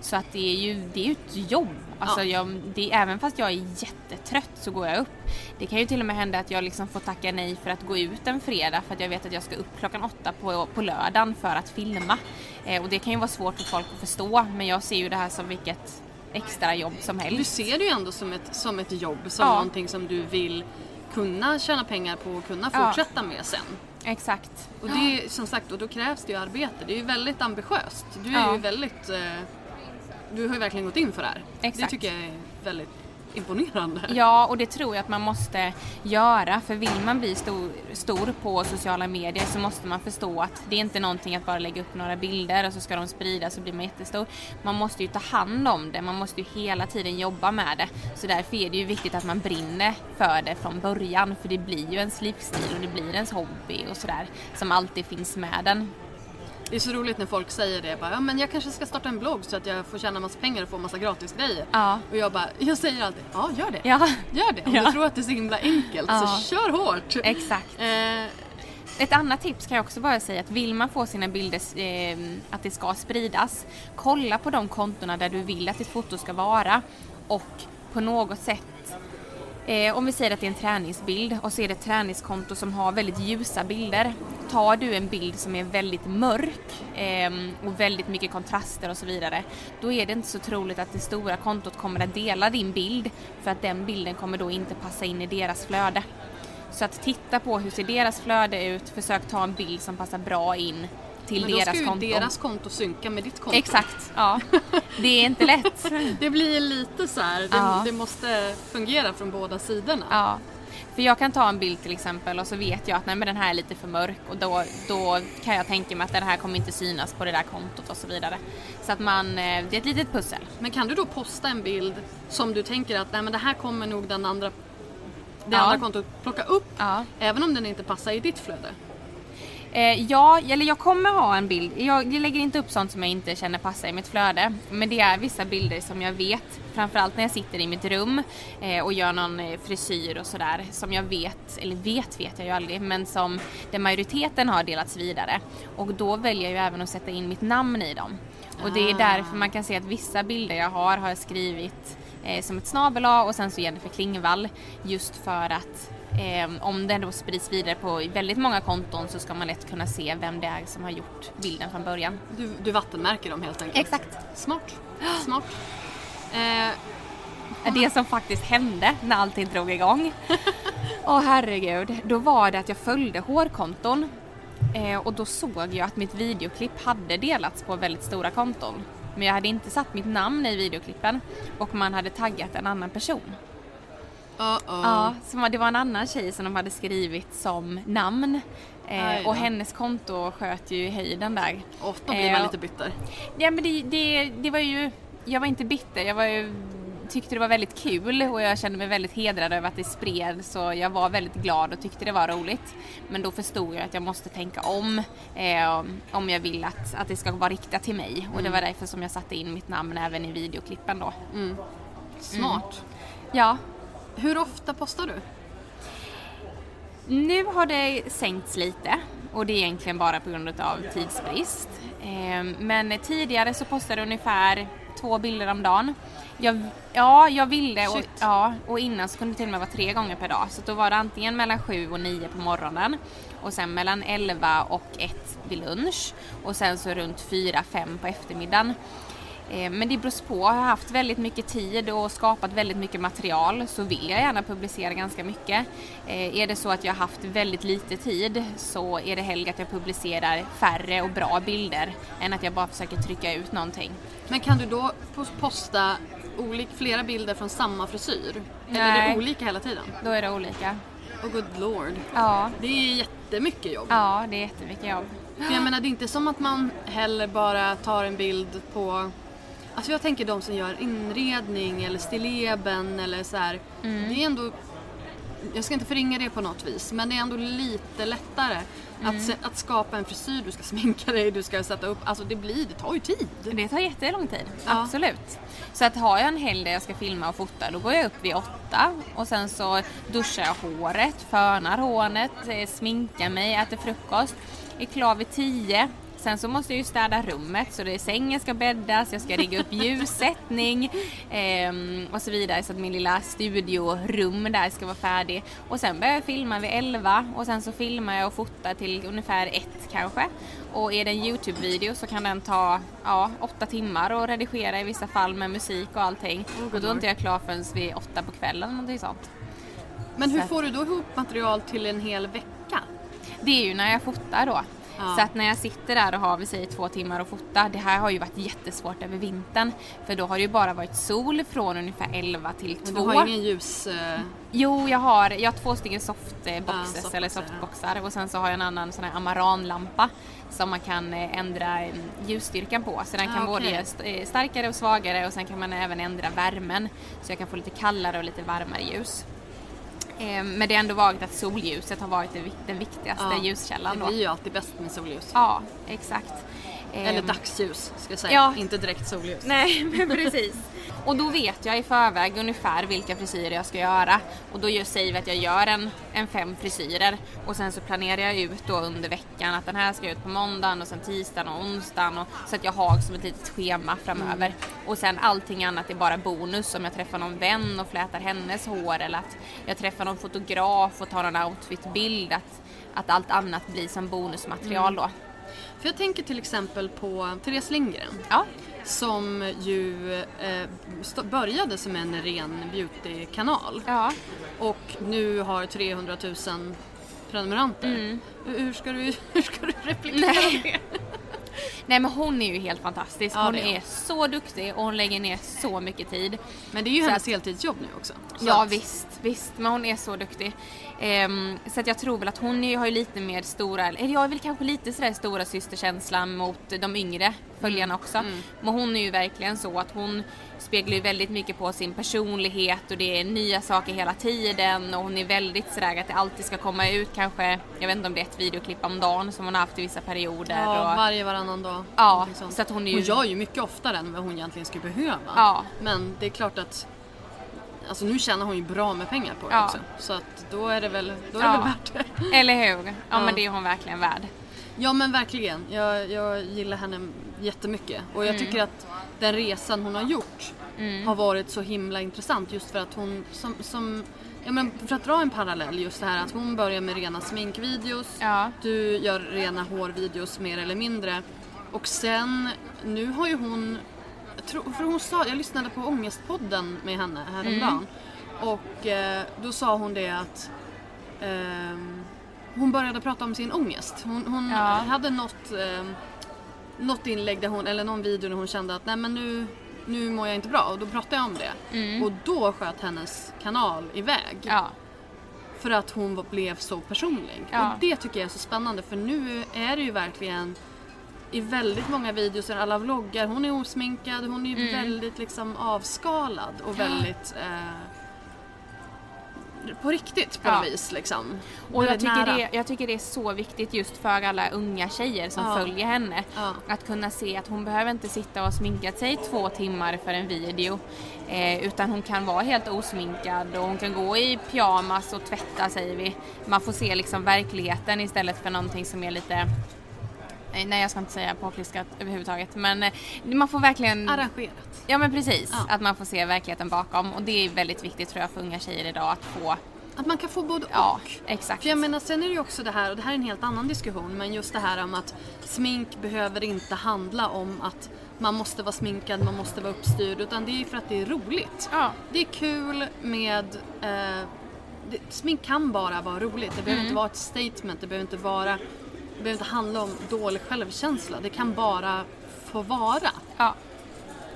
Så att det är ju, det är ett jobb. Alltså Ja. jag, det, även fast jag är jättetrött så går jag upp. Det kan ju till och med hända att jag liksom får tacka nej för att gå ut en fredag för att jag vet att jag ska upp klockan åtta på, på lördagen för att filma. Eh, och det kan ju vara svårt för folk att förstå men jag ser ju det här som vilket extra jobb som Du helst. ser det ju ändå som ett, som ett jobb, som Ja. någonting som du vill kunna tjäna pengar på och kunna Ja. fortsätta med sen. Exakt. Och det är som sagt, och då krävs det ju arbete. Det är ju väldigt ambitiöst. Du är Ja. ju väldigt... Eh, du har ju verkligen gått in för det här. Det Exakt. tycker jag är väldigt imponerande. Ja, och det tror jag att man måste göra. För vill man bli stor, stor på sociala medier så måste man förstå att det är inte någonting att bara lägga upp några bilder och så ska de spridas och blir man jättestor. Man måste ju ta hand om det, man måste ju hela tiden jobba med det. Så därför är det ju viktigt att man brinner för det från början. För det blir ju ens livsstil och det blir ens hobby och sådär. Som alltid finns med den. Det är så roligt när folk säger det. Bara, ja, men jag kanske ska starta en blogg så att jag får tjäna massa pengar och få massa gratis grejer. Ja. Och jag bara, jag säger alltid, ja gör det. Ja, Gör det. Om Ja. du tror att det är så himla enkelt Ja. så kör hårt. exakt. Eh, Ett annat tips kan jag också bara säga att vill man få sina bilder, eh, att det ska spridas, kolla på de kontona där du vill att ditt foto ska vara och på något sätt Eh, om vi säger att det är en träningsbild och så är det ett träningskonto som har väldigt ljusa bilder. Tar du en bild som är väldigt mörk eh, och väldigt mycket kontraster och så vidare, då är det inte så troligt att det stora kontot kommer att dela din bild för att den bilden kommer då inte passa in i deras flöde. Så att titta på hur ser deras flöde ut, försök ta en bild som passar bra in till Men då deras ska ju konto. deras konto synka med ditt konto. Exakt, ja. *laughs* Det är inte lätt. Det blir lite så här, det, Ja. det måste fungera från båda sidorna. Ja. För jag kan ta en bild till exempel och så vet jag att nej men den här är lite för mörk och då, då kan jag tänka mig att den här kommer inte synas på det där kontot och så vidare. Så att man, eh, det är ett litet pussel. Men kan du då posta en bild som du tänker att nej, men det här kommer nog den andra, det Ja. andra kontot plocka upp Ja. även om den inte passar i ditt flöde? Eh, ja, eller jag kommer ha en bild. Jag, lägger inte upp sånt som jag inte känner passar i mitt flöde. Men det är vissa bilder som jag vet, framförallt när jag sitter i mitt rum eh, och gör någon eh, frisyr och sådär, som jag vet, eller vet vet jag ju aldrig, men som den majoriteten har delats vidare. Och då väljer jag ju även att sätta in mitt namn i dem. Och det är därför man kan se att vissa bilder jag har har jag skrivit eh, som ett snabel och sen så Jennifer Klingvall just för att om den då sprids vidare på väldigt många konton så ska man lätt kunna se vem det är som har gjort bilden från början. Du, du vattenmärker dem helt enkelt? Exakt. Smart. *gasps* Smart. Eh, Det som faktiskt hände när allting drog igång. *laughs* Åh herregud, då var det att jag följde hårkonton eh, och då såg jag att mitt videoklipp hade delats på väldigt stora konton. Men jag hade inte satt mitt namn i videoklippen och man hade taggat en annan person. Uh-oh. Ja, så det var en annan tjej som de hade skrivit som namn. Eh, och hennes konto sköt ju i höjden där. Och då blir man Eh, lite bitter. Ja men det, det, det var ju, jag var inte bitter, jag var ju, tyckte det var väldigt kul och jag kände mig väldigt hedrad över att det spred så jag var väldigt glad och tyckte det var roligt. Men då förstod jag att jag måste tänka om eh, om jag vill att, att det ska vara riktat till mig och det var därför som jag satte in mitt namn även i videoklippen då. Smart. Ja, Hur ofta postar du? Nu har det sänkts lite och det är egentligen bara på grund av tidsbrist. Eh, Men tidigare så postade jag ungefär två bilder om dagen. Jag, ja, jag ville och, ja, och innan så kunde det till och med vara tre gånger per dag. Så då var det antingen mellan sju och nio på morgonen och sen mellan elva och ett vid lunch och sen så runt fyra, fem på eftermiddagen. Eh, Men det beror på. Har jag haft väldigt mycket tid och skapat väldigt mycket material så vill jag gärna publicera ganska mycket. Eh, Är det så att jag har haft väldigt lite tid så är det hellre att jag publicerar färre och bra bilder än att jag bara försöker trycka ut någonting. Men kan du då pos- posta olik, flera bilder från samma frisyr? Eller är Nej. det olika hela tiden? Då är det olika. Oh good lord. Ja, Det är jättemycket jobb. ja det är jättemycket jobb. För jag menar det är inte som att man heller bara tar en bild på Alltså jag tänker de som gör inredning eller stilleben eller så här. Mm. Det är ändå Jag ska inte förringa det på något vis men det är ändå lite lättare Mm. att, att skapa en frisyr, du ska sminka dig, du ska sätta upp, alltså det blir, det tar ju tid. Det tar jättelång tid, Ja. absolut. Så att har jag en helg där jag ska filma och fota då går jag upp vid åtta och sen så duschar jag håret, fönar håret, eh, sminkar mig, äter frukost, är klar vid tio. Sen så måste jag ju städa rummet så det är sängen ska bäddas, jag ska rigga upp ljussättning ehm, och så vidare så att min lilla studiorum där ska vara färdig. Och sen börjar jag filma vid 11 och sen så filmar jag och fotar till ungefär ett kanske. Och är det en Youtube-video så kan den ta ja, åtta timmar och redigera i vissa fall med musik och allting. och då är inte jag klar förrän vid åtta på kvällen eller någonting sånt. Men hur Så- får du då ihop material till en hel vecka? Det är ju när jag fotar då. Ja. Så att när jag sitter där och har vi säger två timmar att fota, det här har ju varit jättesvårt över vintern. För då har det ju bara varit sol från ungefär 11 till 2. Men du har ingen ljus... eh, Jo, jag har, jag har två stycken softboxes Ja, softboxar, eller softboxar och sen så har jag en annan sån här amaranlampa som man kan eh, ändra eh, ljusstyrkan på. Så den Ah, kan både okej. ge st- eh, starkare och svagare och sen kan man även ändra värmen så jag kan få lite kallare och lite varmare ljus. Eh, Men det har ändå varit att solljuset har varit den viktigaste ja, ljuskällan Det blir ju alltid bäst med solljus. Ja, exakt. Eller Ehm, dagsljus ska jag säga, Ja. inte direkt solljus. Nej, *laughs* men precis. Och då vet jag i förväg ungefär vilka frisyrer jag ska göra. Och då säger vi att jag gör en, en fem frisyrer. Och sen så planerar jag ut då under veckan att den här ska ut på måndagen och sen tisdagen och onsdagen. Och, så att jag har som ett litet schema framöver. Och sen allting annat är bara bonus. Om jag träffar någon vän och flätar hennes hår eller att jag träffar någon fotograf och tar någon outfitbild. Att, att allt annat blir som bonusmaterial då. För jag tänker till exempel på Therese Lindgren. Ja. Som ju eh, började som en ren beauty-kanal. Ja. Och nu har 300 000 prenumeranter. Mm. Hur, ska du, *laughs* hur ska du replikera Nej. det? *laughs* Nej men hon är ju helt fantastisk. Ja, hon. är så duktig och hon lägger ner så mycket tid. Men det är ju Så hennes att- heltidsjobb nu också. Så Ja att- visst, visst, men hon är så duktig. Ehm, så att jag tror väl att hon är, har ju lite mer stora, eller jag är väl kanske lite sådär stora systerkänslan mot de yngre följarna också. Men hon är ju verkligen så att hon speglar ju väldigt mycket på sin personlighet och det är nya saker hela tiden och hon är väldigt sådär att det alltid ska komma ut kanske, jag vet inte om det är ett videoklipp om dagen som hon har haft i vissa perioder. Ja, och, varje varannan dag. Ja, så att hon är ju- hon gör ju mycket oftare än vad hon egentligen skulle behöva. Ja. Men det är klart att Alltså nu tjänar hon ju bra med pengar på det Ja. också. Så att då är det väl, då är det Ja. väl värt det. Eller hur? Ja, Ja. men det är hon verkligen värd. Ja men verkligen. Jag, jag gillar henne jättemycket. Och jag Mm. tycker att den resan hon har gjort har varit så himla intressant just för att hon som, som Ja, men för att dra en parallell just det här att hon börjar med rena sminkvideos. Ja. Du gör rena hårvideos mer eller mindre. Och sen, nu har ju hon, för hon sa, jag lyssnade på Ångestpodden med henne häromdagen. Och eh, då sa hon det att ehm, hon började prata om sin ångest. Hon, hon Ja. hade något, ehm, något inlägg där hon, eller någon video där hon kände att nej men nu, nu mår jag inte bra och då pratade jag om det. Och då sköt hennes kanal iväg. Ja. För att hon blev så personlig. Ja. Och det tycker jag är så spännande för nu är det ju verkligen i väldigt många videos, alla vloggar, hon är osminkad, hon är Mm. väldigt liksom avskalad och väldigt eh, på riktigt på Ja. något vis liksom. Och jag tycker, det, jag tycker det är så viktigt just för alla unga tjejer som Ja. följer henne. Ja. Att kunna se att hon behöver inte sitta och sminka sig två timmar för en video. Eh, utan hon kan vara helt osminkad och hon kan gå i pyjamas och tvätta säger vi. Man får se liksom verkligheten istället för någonting som är lite Nej jag ska inte säga påklistrat överhuvudtaget men eh, man får verkligen Arrangerat. Ja men precis, Ja. att man får se verkligheten bakom och det är väldigt viktigt tror jag för unga tjejer idag att få Att man kan få både Ja, och. exakt. För jag menar sen är det ju också det här, och det här är en helt annan diskussion, men just det här om att smink behöver inte handla om att man måste vara sminkad, man måste vara uppstyrd, utan det är ju för att det är roligt. Ja. Det är kul med eh, det, smink kan bara vara roligt. Det behöver inte vara ett statement, det behöver inte vara behöver inte handla om dålig självkänsla. Det kan bara få vara. Ja.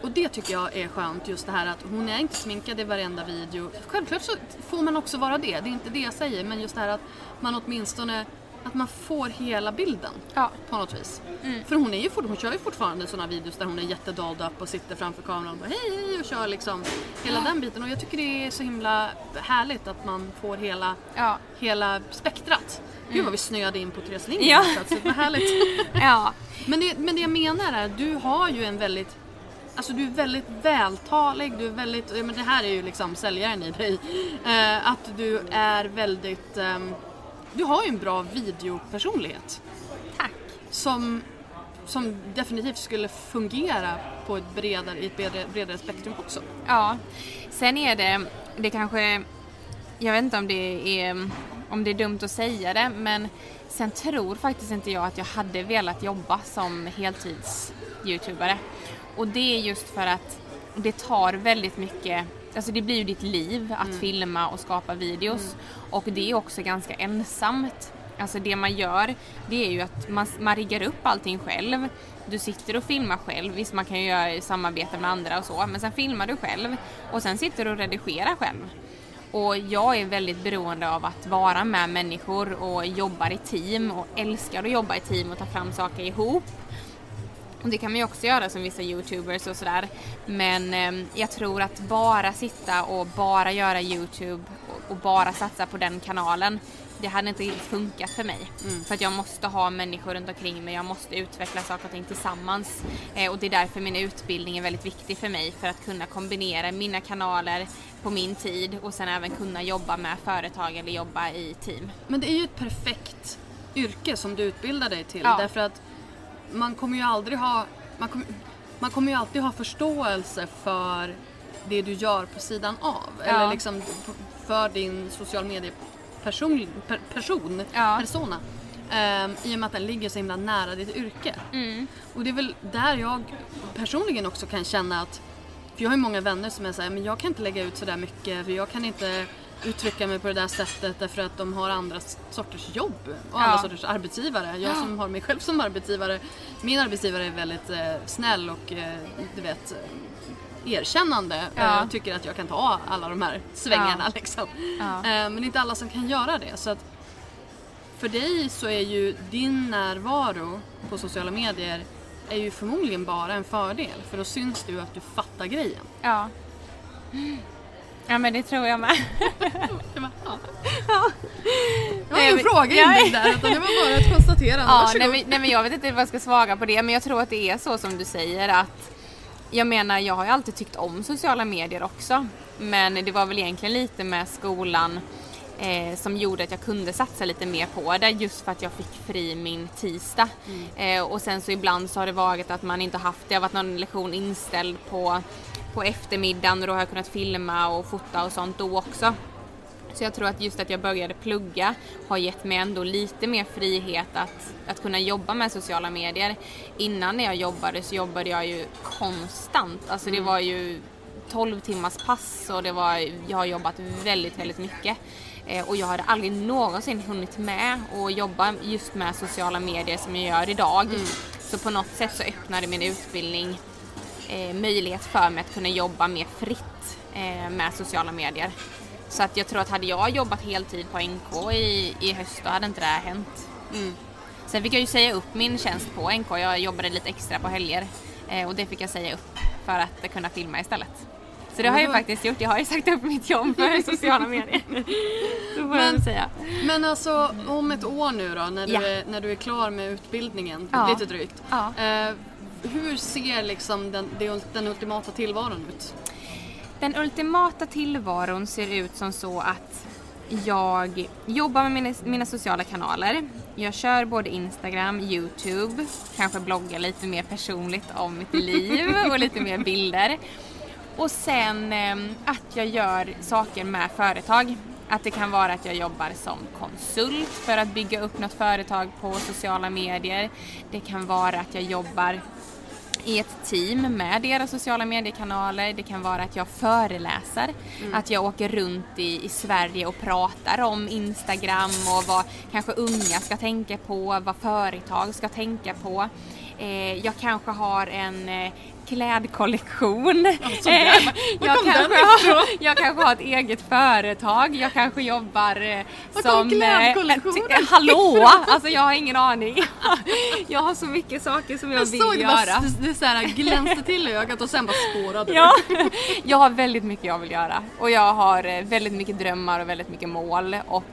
Och det tycker jag är skönt, just det här att hon är inte sminkad i varenda video. Självklart så får man också vara det, det är inte det jag säger, men just det här att man åtminstone att man får hela bilden Ja. på något vis. För hon, är ju, fort- hon kör ju fortfarande sådana videos där hon är jättedolled upp och sitter framför kameran och bara hej hej och kör liksom hela den biten. Och jag tycker det är så himla härligt att man får hela, Ja. hela spektrat. Gud vad vi snöade in på Therese Lindgren Ja. plötsligt, vad härligt. *laughs* Ja. Men det, men det jag menar är att du har ju en väldigt Alltså du är väldigt vältalig, du är väldigt, ja, men det här är ju liksom säljaren i dig. Eh, att du är väldigt, ehm, du har ju en bra videopersonlighet. Tack. Som, som definitivt skulle fungera på ett bredare, i ett bredare, bredare spektrum också. Ja. Sen är det, det kanske, jag vet inte om det är, om det är dumt att säga det, men sen tror faktiskt inte jag att jag hade velat jobba som heltids-youtubare. Och det är just för att det tar väldigt mycket Alltså det blir ju ditt liv att filma och skapa videos och det är också ganska ensamt. Alltså det man gör det är ju att man, man riggar upp allting själv. Du sitter och filmar själv, visst man kan ju göra samarbete med andra och så, men sen filmar du själv och sen sitter du och redigerar själv. Och jag är väldigt beroende av att vara med människor och jobbar i team och älskar att jobba i team och ta fram saker ihop. Och det kan man ju också göra som vissa youtubers och sådär. Men eh, jag tror att bara sitta och bara göra youtube och bara satsa på den kanalen. Det hade inte riktigt funkat för mig. Mm. För att jag måste ha människor runt omkring mig, jag måste utveckla saker och ting tillsammans. Eh, och det är därför min utbildning är väldigt viktig för mig, för att kunna kombinera mina kanaler på min tid och sen även kunna jobba med företag eller jobba i team. Men det är ju ett perfekt yrke som du utbildar dig till. Ja. Därför att man kommer ju aldrig ha... Man kommer, man kommer ju alltid ha förståelse för det du gör på sidan av. Eller liksom för din social medie person, per, person Ja. persona. Ehm, I och med att den ligger så himla nära ditt yrke. Och det är väl där jag personligen också kan känna att för jag har ju många vänner som är såhär, men jag kan inte lägga ut sådär mycket för jag kan inte uttrycka mig på det där sättet därför att de har andra sorters jobb och andra Ja. sorters arbetsgivare. Jag som har mig själv som arbetsgivare, min arbetsgivare är väldigt eh, snäll och eh, du vet eh, erkännande Ja. och tycker att jag kan ta alla de här svängarna Ja. liksom. Ja. Eh, men det är inte alla som kan göra det. Så att för dig så är ju din närvaro på sociala medier är ju förmodligen bara en fördel för då syns det ju att du fattar grejen. Ja. Ja men det tror jag med. Det var, ja. Ja. Det var ingen men- fråga Ja. inbyggd där utan det var bara ett konstaterande. Ja, Varsågod. nej, men, nej men jag vet inte vad jag ska svara på det men jag tror att det är så som du säger att jag menar jag har ju alltid tyckt om sociala medier också men det var väl egentligen lite med skolan eh, som gjorde att jag kunde satsa lite mer på det just för att jag fick fri min tisdag. Eh, och sen så ibland så har det varit att man inte haft, det har varit någon lektion inställd på, på eftermiddagen och då har jag kunnat filma och fota och sånt då också. Så jag tror att just att jag började plugga har gett mig ändå lite mer frihet att, att kunna jobba med sociala medier. Innan när jag jobbade så jobbade jag ju konstant. Alltså det var ju 12 timmars pass och det var, jag har jobbat väldigt, väldigt mycket. Eh, och jag hade aldrig någonsin hunnit med att jobba just med sociala medier som jag gör idag. Så på något sätt så öppnade min utbildning eh, möjlighet för mig att kunna jobba mer fritt eh, med sociala medier. Så att jag tror att hade jag jobbat heltid på NK i, i höst då hade inte det här hänt. Sen fick jag ju säga upp min tjänst på NK. Jag jobbade lite extra på helger eh, och det fick jag säga upp för att kunna filma istället. Så det har jag ju faktiskt gjort. Jag har ju sagt upp mitt jobb för *laughs* sociala medier. Så får jag Men- väl säga. Men alltså om ett år nu då när du, Ja. är, när du är klar med utbildningen, Ja. lite drygt. Ja. Eh, hur ser liksom den, den ultimata tillvaron ut? Den ultimata tillvaron ser ut som så att jag jobbar med mina, mina sociala kanaler. Jag kör både Instagram, Youtube, kanske bloggar lite mer personligt om mitt *laughs* liv och lite mer bilder. Och sen eh, att jag gör saker med företag. Att det kan vara att jag jobbar som konsult för att bygga upp något företag på sociala medier. Det kan vara att jag jobbar i ett team med deras sociala mediekanaler. Det kan vara att jag föreläser, att jag åker runt i, i Sverige och pratar om Instagram och vad kanske unga ska tänka på, vad företag ska tänka på. Eh, jag kanske har en eh, klädkollektion. Eh, jag, kanske har, jag kanske har ett eget företag. Jag kanske jobbar eh, Var som... eh, klädkollektionen Hallå! Alltså jag har ingen aning. *laughs* Jag har så mycket saker som jag, Jag vill såg det, göra. bara, det, så här glänste till i ögat och sen bara spårade Ja, jag har väldigt mycket jag vill göra och jag har väldigt mycket drömmar och väldigt mycket mål och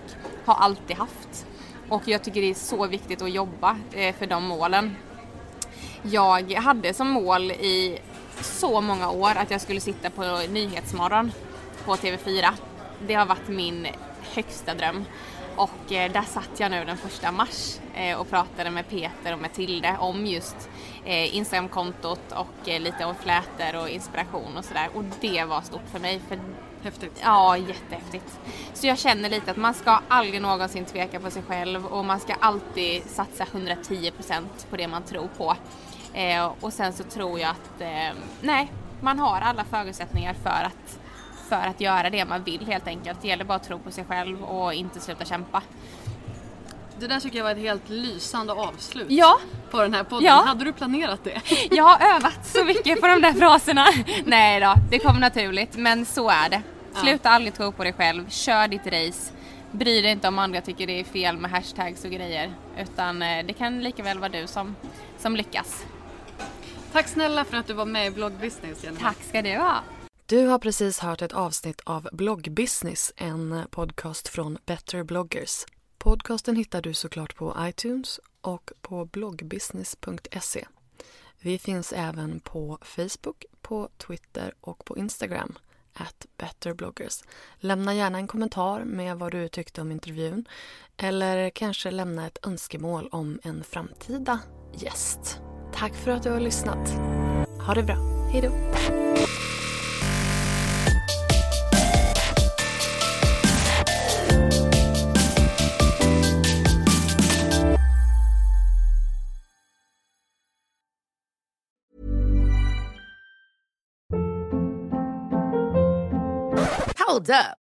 har alltid haft. Och jag tycker det är så viktigt att jobba för de målen. Jag hade som mål i så många år att jag skulle sitta på Nyhetsmorgon på TV4. Det har varit min högsta dröm. Och eh, där satt jag nu den första mars eh, och pratade med Peter och Matilde om just eh, Instagramkontot och lite om flätor och inspiration och sådär. Och det var stort för mig. För Häftigt. Ja, jättehäftigt. Så jag känner lite att man ska aldrig någonsin tveka på sig själv och man ska alltid satsa 110% på det man tror på. Eh, och sen så tror jag att, eh, nej, man har alla förutsättningar för att, för att göra det man vill helt enkelt. Det gäller bara att tro på sig själv och inte sluta kämpa. Det där tycker jag var ett helt lysande avslut Ja, på den här podden. Ja. Hade du planerat det? *laughs* jag har övat så mycket på de där fraserna. *laughs* Nej då, det kommer naturligt, men så är det. Sluta aldrig tro på dig själv, kör ditt race. Bry dig inte om andra tycker det är fel med hashtags och grejer. Utan eh, det kan lika väl vara du som, som lyckas. Tack snälla för att du var med i Blogg Business Jenny. Tack ska du ha. Du har precis hört ett avsnitt av Bloggbusiness, en podcast från Better bloggers. Podcasten hittar du såklart på iTunes och på bloggbusiness.se. Vi finns även på Facebook, på Twitter och på Instagram at betterbloggers. Lämna gärna en kommentar med vad du tyckte om intervjun eller kanske lämna ett önskemål om en framtida gäst. Tack för att du har lyssnat. Ha det bra. Hej då. Hold up.